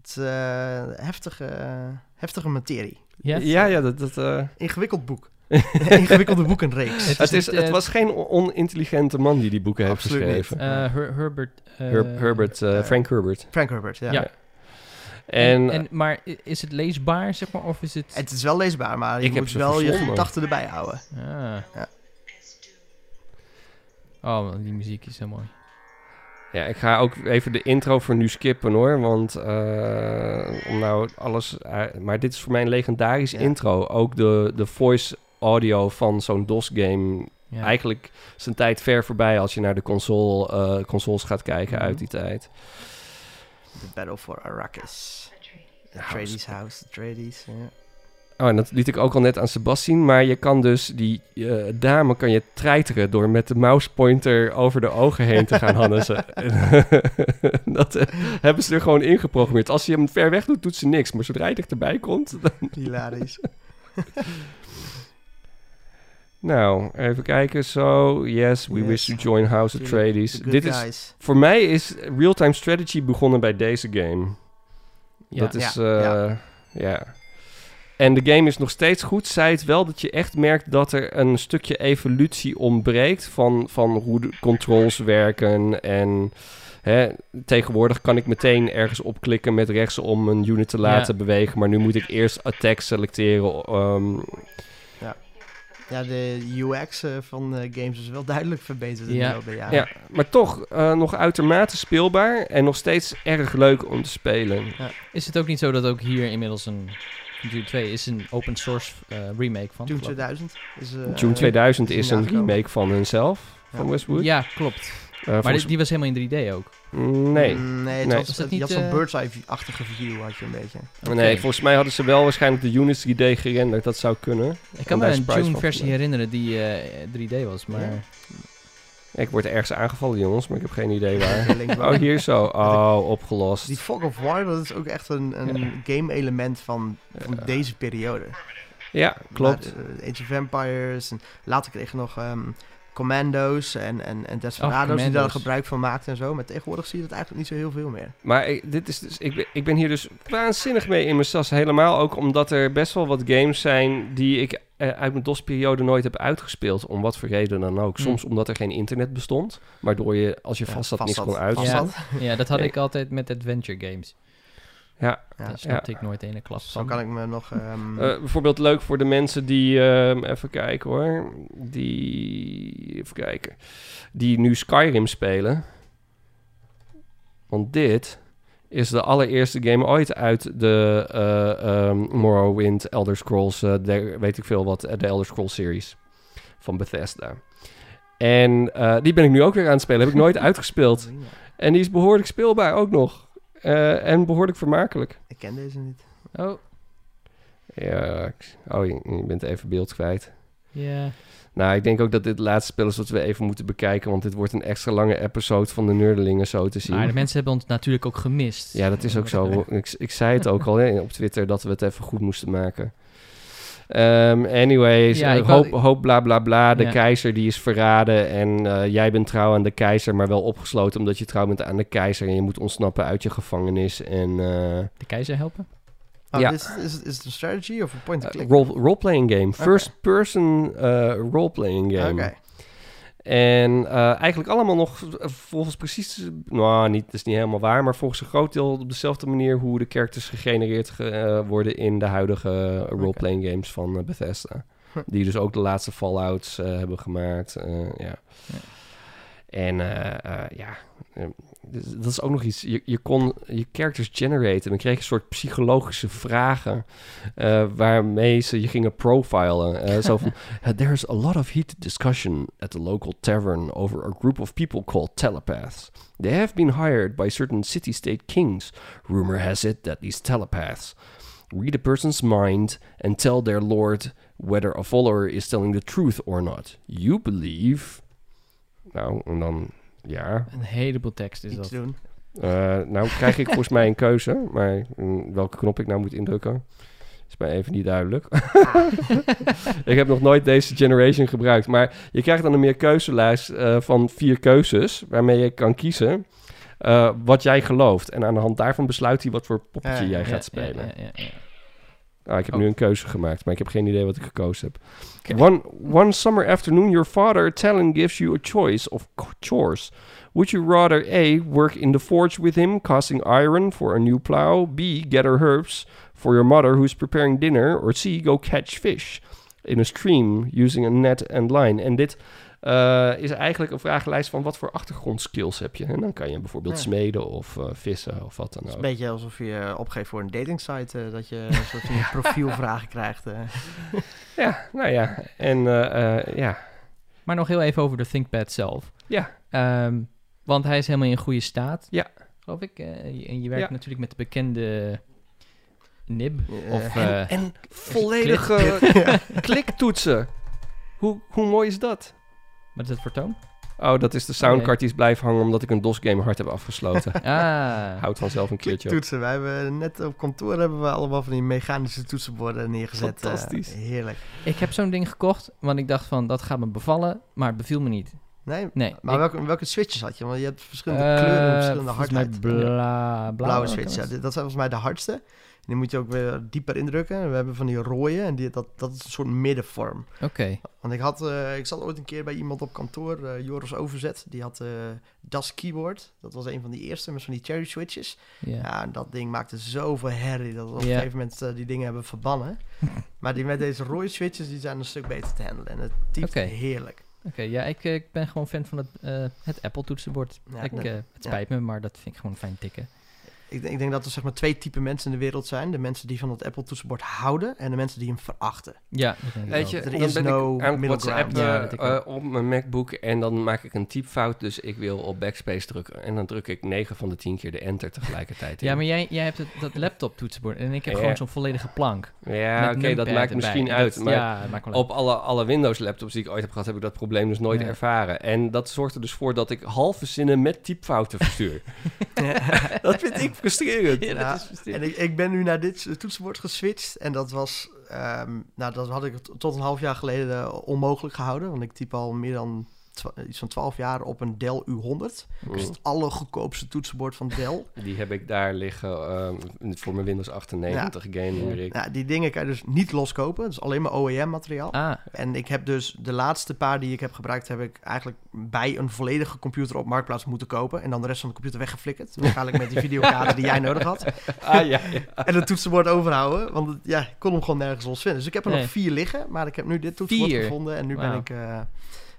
Het is eh, heftige, heftige materie. Ja? Ja, ja, dat... dat eh, Ingewikkeld boek. Ingewikkelde boekenreeks. Het het, is het eh, was geen on- onintelligente man die die boeken heeft Absoluut geschreven. Eh, Her- Herbert... eh, Her- Herbert, Frank Herbert. Frank Herbert, ja. Ja. En, En, en, maar is het leesbaar, zeg maar, of is het... Het is wel leesbaar, maar je Ik heb moet wel je gedachten erbij houden. Ah. Ja. Oh, die muziek is zo mooi. Ja, ik ga ook even de intro voor nu skippen hoor. Want eh, om nou alles. eh, maar dit is voor mij een legendarisch Ja. intro. Ook de, de voice audio van zo'n DOS-game. Ja. Eigenlijk zijn tijd ver voorbij als je naar de console, eh, consoles gaat kijken Mhm. uit die tijd. The Battle for Arrakis. Atreides House, Atreides. Ja. Oh, en dat liet ik ook al net aan Sebas zien. Maar je kan dus die eh, dame kan je treiteren door met de mousepointer over de ogen heen te gaan Hannessen. dat eh, hebben ze er gewoon ingeprogrammeerd. Als je hem ver weg doet, doet ze niks. Maar zodra je dichterbij komt... Dan... Hilarisch. Nou, even kijken. Zo, yes, we Yes. wish to join House. The good Dit is, voor mij is real-time strategy begonnen bij deze game. Ja. Dat is, Ja, eh, ja. ja. En de game is nog steeds goed. Zij het wel dat je echt merkt dat er een stukje evolutie ontbreekt van, van hoe de controls werken en Hè, tegenwoordig kan ik meteen ergens opklikken met rechts om een unit te laten bewegen. Maar nu moet ik eerst attack selecteren. ehm, Ja, de UX eh, van eh, games is wel duidelijk verbeterd in Ja. de loop der jaren. ja, maar toch eh, nog uitermate speelbaar. En nog steeds erg leuk om te spelen. Is het ook niet zo dat ook hier inmiddels een... Dune 2 is een open source eh, remake van? Dune geloof ik. 2000 is... eh, Dune 2000 is is een nagekomen. remake van hunzelf, van Ja. Westwood. Ja, klopt. Eh, Maar volgens- die, die was helemaal in 3D ook. Nee. Mm, nee, het Nee. was, Is dat je niet, had zo'n bird's eye-achtige view had je een beetje. Nee, volgens mij hadden ze wel waarschijnlijk de Units 3D gerenderd. Dat zou kunnen. Ik kan me een van versie herinneren die eh, 3D was, maar... Ja. Ik word ergens aangevallen, jongens, maar ik heb geen idee waar. Oh, hier zo. Oh, opgelost. Die Fog of War, dat is ook echt een, een game-element van, van Ja. deze periode. Ja, klopt. Eh, Age of Empires. En later kreeg je nog ehm, Commando's en, en, en Desperado's die daar gebruik van maakten en zo. Maar tegenwoordig zie je dat eigenlijk niet zo heel veel meer. Maar ik, dit is dus, ik, ben, ik ben hier dus waanzinnig mee in mijn sas. Helemaal ook omdat er best wel wat games zijn die ik eh, uit mijn DOS-periode nooit heb uitgespeeld. Om wat voor reden dan ook. Hmm. Soms omdat er geen internet bestond. Waardoor je, als je Ja, vast zat, niks kon zat, uit. vast Ja. Ja, dat had ik altijd met adventure games. Ja, Ja. Daar snapte ik nooit ene klas Zo kan ik me nog... ehm, Eh, bijvoorbeeld leuk voor de mensen die, ehm, even kijken hoor, die, even kijken, die nu Skyrim spelen. Want dit is de allereerste game ooit uit de eh, ehm, Morrowind, Elder Scrolls, eh, de, weet ik veel wat, eh, de Elder Scrolls series van Bethesda. En eh, die ben ik nu ook weer aan het spelen, heb ik nooit uitgespeeld. En die is behoorlijk speelbaar ook nog. Eh, en behoorlijk vermakelijk. Ik ken deze niet. Oh, Ja, ik- oh, je, je bent even beeld kwijt. ja. Nou, ik denk ook dat dit laatste spel is wat we even moeten bekijken. Want dit wordt een extra lange episode van de Nerdelingen zo te zien. Maar de mensen hebben ons natuurlijk ook gemist. Ja, dat is ook zo. Ik, ik zei het ook al hè, op Twitter dat we het even goed moesten maken. Ehm, anyways, Ja, eh, hoop, hoop bla bla bla. De Ja. keizer die is verraden. En eh, jij bent trouw aan de keizer, maar wel opgesloten omdat je trouw bent aan de keizer. En je moet ontsnappen uit je gevangenis. En uh, De keizer helpen? Oh, Ja. is, is, is het een strategy of een point-and-click? role, role-playing game. First person eh, role-playing game. Oké. En eh, eigenlijk allemaal nog eh, volgens precies, nou, niet, dat is niet helemaal waar, maar volgens een groot deel op dezelfde manier hoe de characters gegenereerd ge- eh, worden in de huidige eh, role-playing games van eh, Bethesda. Huh. Die dus ook de laatste Fallouts eh, hebben gemaakt. eh, ja. Ja. En eh, eh, ja, eh, dat is ook nog iets. Je, je kon je characters generaten. En dan kreeg je een soort psychologische vragen. eh, waarmee ze je gingen profilen. Eh, zo van: Uh, There's a lot of heated discussion at the local tavern over a group of people called telepaths. They have been hired by certain city state kings. Rumor has it that these telepaths read a person's mind and tell their lord whether a follower is telling the truth or not. You believe. Nou, en dan ja. Een heleboel tekst is Iets dat. doen. Eh, nou krijg ik volgens mij een keuze, maar mm, welke knop ik nou moet indrukken, is mij even niet duidelijk. ik heb nog nooit deze generation gebruikt, maar je krijgt dan een meer keuzelijst eh, van vier keuzes, waarmee je kan kiezen eh, wat jij gelooft. En aan de hand daarvan besluit hij wat voor poppetje Ja, jij ja, gaat Ja, spelen. Ja, ja, ja. Ah, ik heb Oh. nu een keuze gemaakt, maar ik heb geen idee wat ik gekozen heb. One, one summer afternoon, your father, Talon, gives you a choice of chores. Would you rather A, work in the forge with him, casting iron for a new plow? B, gather herbs for your mother who's preparing dinner? Or C, go catch fish in a stream using a net and line? En dit eh, is eigenlijk een vragenlijst van wat voor achtergrondskills heb je. En dan kan je bijvoorbeeld Ja. smeden of eh, vissen of wat dan Het is ook. een beetje alsof je opgeeft voor een datingsite. eh, dat je een soort van profielvragen krijgt. eh. Ja, nou ja. En eh, eh, ja, Maar nog heel even over de ThinkPad zelf. ja. Ehm, want hij is helemaal in goede staat. Ja. Geloof ik. En je werkt Ja. natuurlijk met de bekende nib. Of, En, eh, en volledige kliktoetsen. Hoe, hoe mooi is dat? Wat is dat voor toon? Oh, dat is de soundcard die is blijven hangen omdat ik een DOS-game hard heb afgesloten. Ah. Houd vanzelf een keertje op. Toetsen. Wij hebben net op kantoor hebben we allemaal van die mechanische toetsenborden neergezet. eh, Fantastisch. heerlijk. Ik heb zo'n ding gekocht, want ik dacht van, dat gaat me bevallen. Maar het beviel me niet. Nee, Nee. maar ik- welke, welke switches had je? Want je hebt verschillende eh, kleuren en verschillende hardheid. bla, blauwe, Blauwe switch, ja. kan dit- Dat zijn volgens mij de hardste. Die moet je ook weer dieper indrukken. We hebben van die rode en die, dat, dat is een soort middenvorm. Oké. Want ik, had, eh, ik zat ooit een keer bij iemand op kantoor, eh, Joris Overzet. Die had eh Das Keyboard. Dat was een van die eerste met van die cherry switches. Ja. Dat ding maakte zoveel herrie dat we op Ja. een gegeven moment die dingen hebben verbannen. maar die met deze rode switches, die zijn een stuk beter te handelen. En het typt Oké. heerlijk. Oké, ja, ik, ik ben gewoon fan van het, het Apple toetsenbord. Ja, ik, het spijt me, maar dat vind ik gewoon fijn tikken. Ik, denk- ik denk dat er zeg maar twee typen mensen in de wereld zijn. De mensen die van het Apple toetsenbord houden en de mensen die hem verachten. Ja, Weet je, Er dan is ben no ik middle WhatsApp ground. Ja, eh, op mijn MacBook en dan maak ik een typfout, dus ik wil op backspace drukken. En dan druk ik 9 van de 10 keer de enter tegelijkertijd in. Ja, maar jij, jij hebt het, dat laptop toetsenbord en ik heb Ja. gewoon zo'n volledige plank. Ja, oké, dat maakt erbij. misschien Dat- uit. Maar ja, het maakt wel uit. op alle, alle Windows laptops die ik ooit heb gehad, heb ik dat probleem dus nooit Ja. ervaren. En dat zorgt er dus voor dat ik halve zinnen met typfouten verstuur. dat vind ik frustrerend. Ja, dat Ja, is frustrerend. En ik, ik ben nu naar dit toetsenbord geswitcht. En dat was, ehm, nou dat had ik tot een half jaar geleden onmogelijk gehouden. Want ik typ al meer dan iets van 12 jaar op een Dell U100. Dat is Mm. het allergoedkoopste toetsenbord van Dell. Die heb ik daar liggen ehm, voor mijn Windows 98 gaming rig. Nou, die dingen kan je dus niet loskopen. Het is alleen maar OEM-materiaal. Ah, En ik heb dus de laatste paar die ik heb gebruikt, heb ik eigenlijk bij een volledige computer op Marktplaats moeten kopen. En dan de rest van de computer weggeflikkerd. Waarschijnlijk met die videokaarten die jij nodig had. Ah ja, ja. En het toetsenbord overhouden. Want het- ja, ik kon hem gewoon nergens los vinden. Dus ik heb er Nee. nog vier liggen. Maar ik heb nu dit toetsenbord Vier? gevonden. En nu ben ik, eh,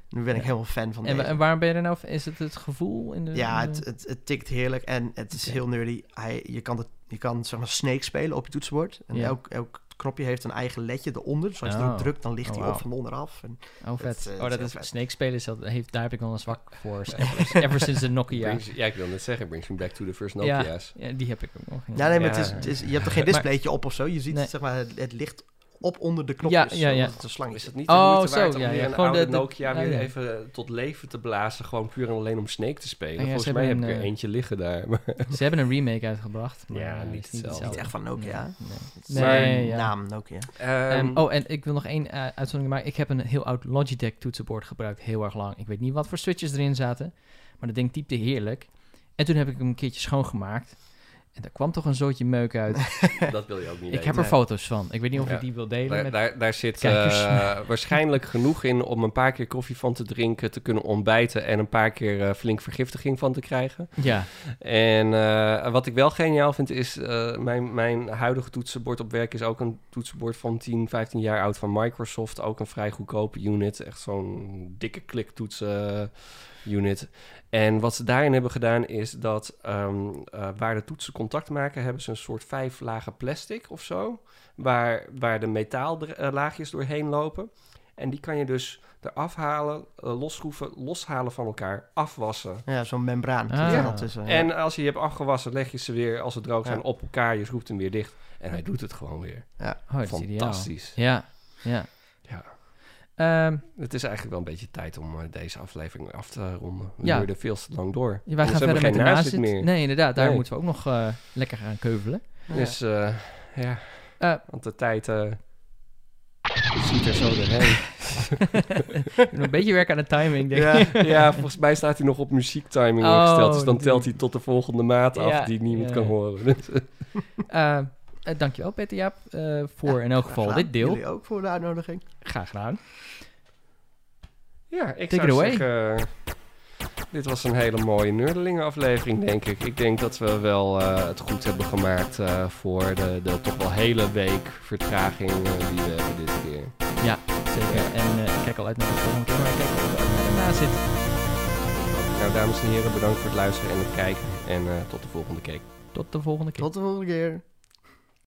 nu ben ik Ja. helemaal fan van en, deze. en waar ben je er nou? Is het het gevoel in de... Ja, het, het, het tikt heerlijk. En het is heel nerdy. Hij, je kan, het, je kan zeg maar Snake spelen op je toetsenbord. En Ja. elk, elk knopje heeft een eigen ledje eronder. Dus als je Oh. erop drukt, dan ligt Oh, hij op van onderaf. En Oh, vet. Het, eh, oh, dat is. Snake spelen. Is dat, heeft, daar heb ik wel een zwak voor. Ever, ever sinds de Nokia. Brings- ja, ik wil net zeggen, brings me back to the first Ja. Nokia's. Ja, die heb ik ook nog. Ja, nee, maar Ja. het is, het is, je hebt er geen Maar- displaytje op of zo. Je ziet Nee. zeg maar, het, het licht op onder de knopjes. Ja, ja, ja. het een slangje Is het niet de Oh, moeite waard zo, om ja, weer ja. een oude de- de- Nokia weer ja. even tot leven te blazen, gewoon puur en alleen om Snake te spelen? Ja, Volgens mij heb hebben ik er een, eentje liggen daar. Ze hebben een remake uitgebracht. Maar Ja, eh, niet het is hetzelfde. Niet echt van Nokia. Nee, nee. Het is Nee, naam Nokia. Ehm, Ehm, oh, en ik wil nog één eh, uitzondering maken. Ik heb een heel oud Logitech toetsenbord gebruikt, heel erg lang. Ik weet niet wat voor switches erin zaten, maar dat ding typte heerlijk. En toen heb ik hem een keertje schoongemaakt. En daar kwam toch een zootje meuk uit. dat wil je ook niet ik weten. heb er Nee. foto's van. Ik weet niet of Ja. ik die wil delen. Daar, met... daar, daar zit eh, waarschijnlijk genoeg in om een paar keer koffie van te drinken, te kunnen ontbijten en een paar keer eh, flink vergiftiging van te krijgen. Ja, En eh, wat ik wel geniaal vind is, eh, mijn, mijn huidige toetsenbord op werk is ook een toetsenbord van 10, 15 jaar oud van Microsoft. Ook een vrij goedkope unit, echt zo'n dikke kliktoetsen unit. En wat ze daarin hebben gedaan is dat ehm, eh, waar de toetsen contact maken, hebben ze een soort vijf lagen plastic of zo. Waar, waar de metaallaagjes doorheen lopen. En die kan je dus eraf halen, eh, losschroeven, loshalen van elkaar, afwassen. Ja, zo'n membraan. Ah. tussen. ja. En als je je hebt afgewassen, leg je ze weer, als ze droog zijn, Ja. op elkaar. Je schroeft hem weer dicht. En hij doet het gewoon weer. oh, is ideaal. Fantastisch. Ja, ja. Ja. Ehm, Het is eigenlijk wel een beetje tijd om eh, deze aflevering af te ronden. We Ja. duurden veel te lang door. wij Anders gaan hebben verder met de geen nazit. meer. Nee, inderdaad. Daar Nee. moeten we ook nog eh, lekker gaan keuvelen. Ja. Dus eh, ja, Eh. want de tijd eh ziet er zo doorheen. een beetje werken aan de timing, denk Ja. ik. ja, volgens mij staat hij nog op muziektiming Oh, ingesteld. Dus dan telt hij tot de volgende maat af Ja, die niemand ja, kan ja. horen. Dus, dankjewel, Peter Jaap, eh, voor Ja, in elk geval dit deel. Jullie ook voor de uitnodiging. Graag gedaan. Ja, ik Take zou zeggen... eh, dit was een hele mooie nerdelingen aflevering, denk ik. Ik denk dat we wel eh, het goed hebben gemaakt eh, voor de, de toch wel hele week vertraging eh, die we hebben dit keer. Zeker. En eh, ik kijk al uit naar de volgende keer, maar ik kijk ook uit naar de nazit. Nou, dames en heren, bedankt voor het luisteren en het kijken. En eh, tot de volgende keer. Tot de volgende keer. Tot de volgende keer.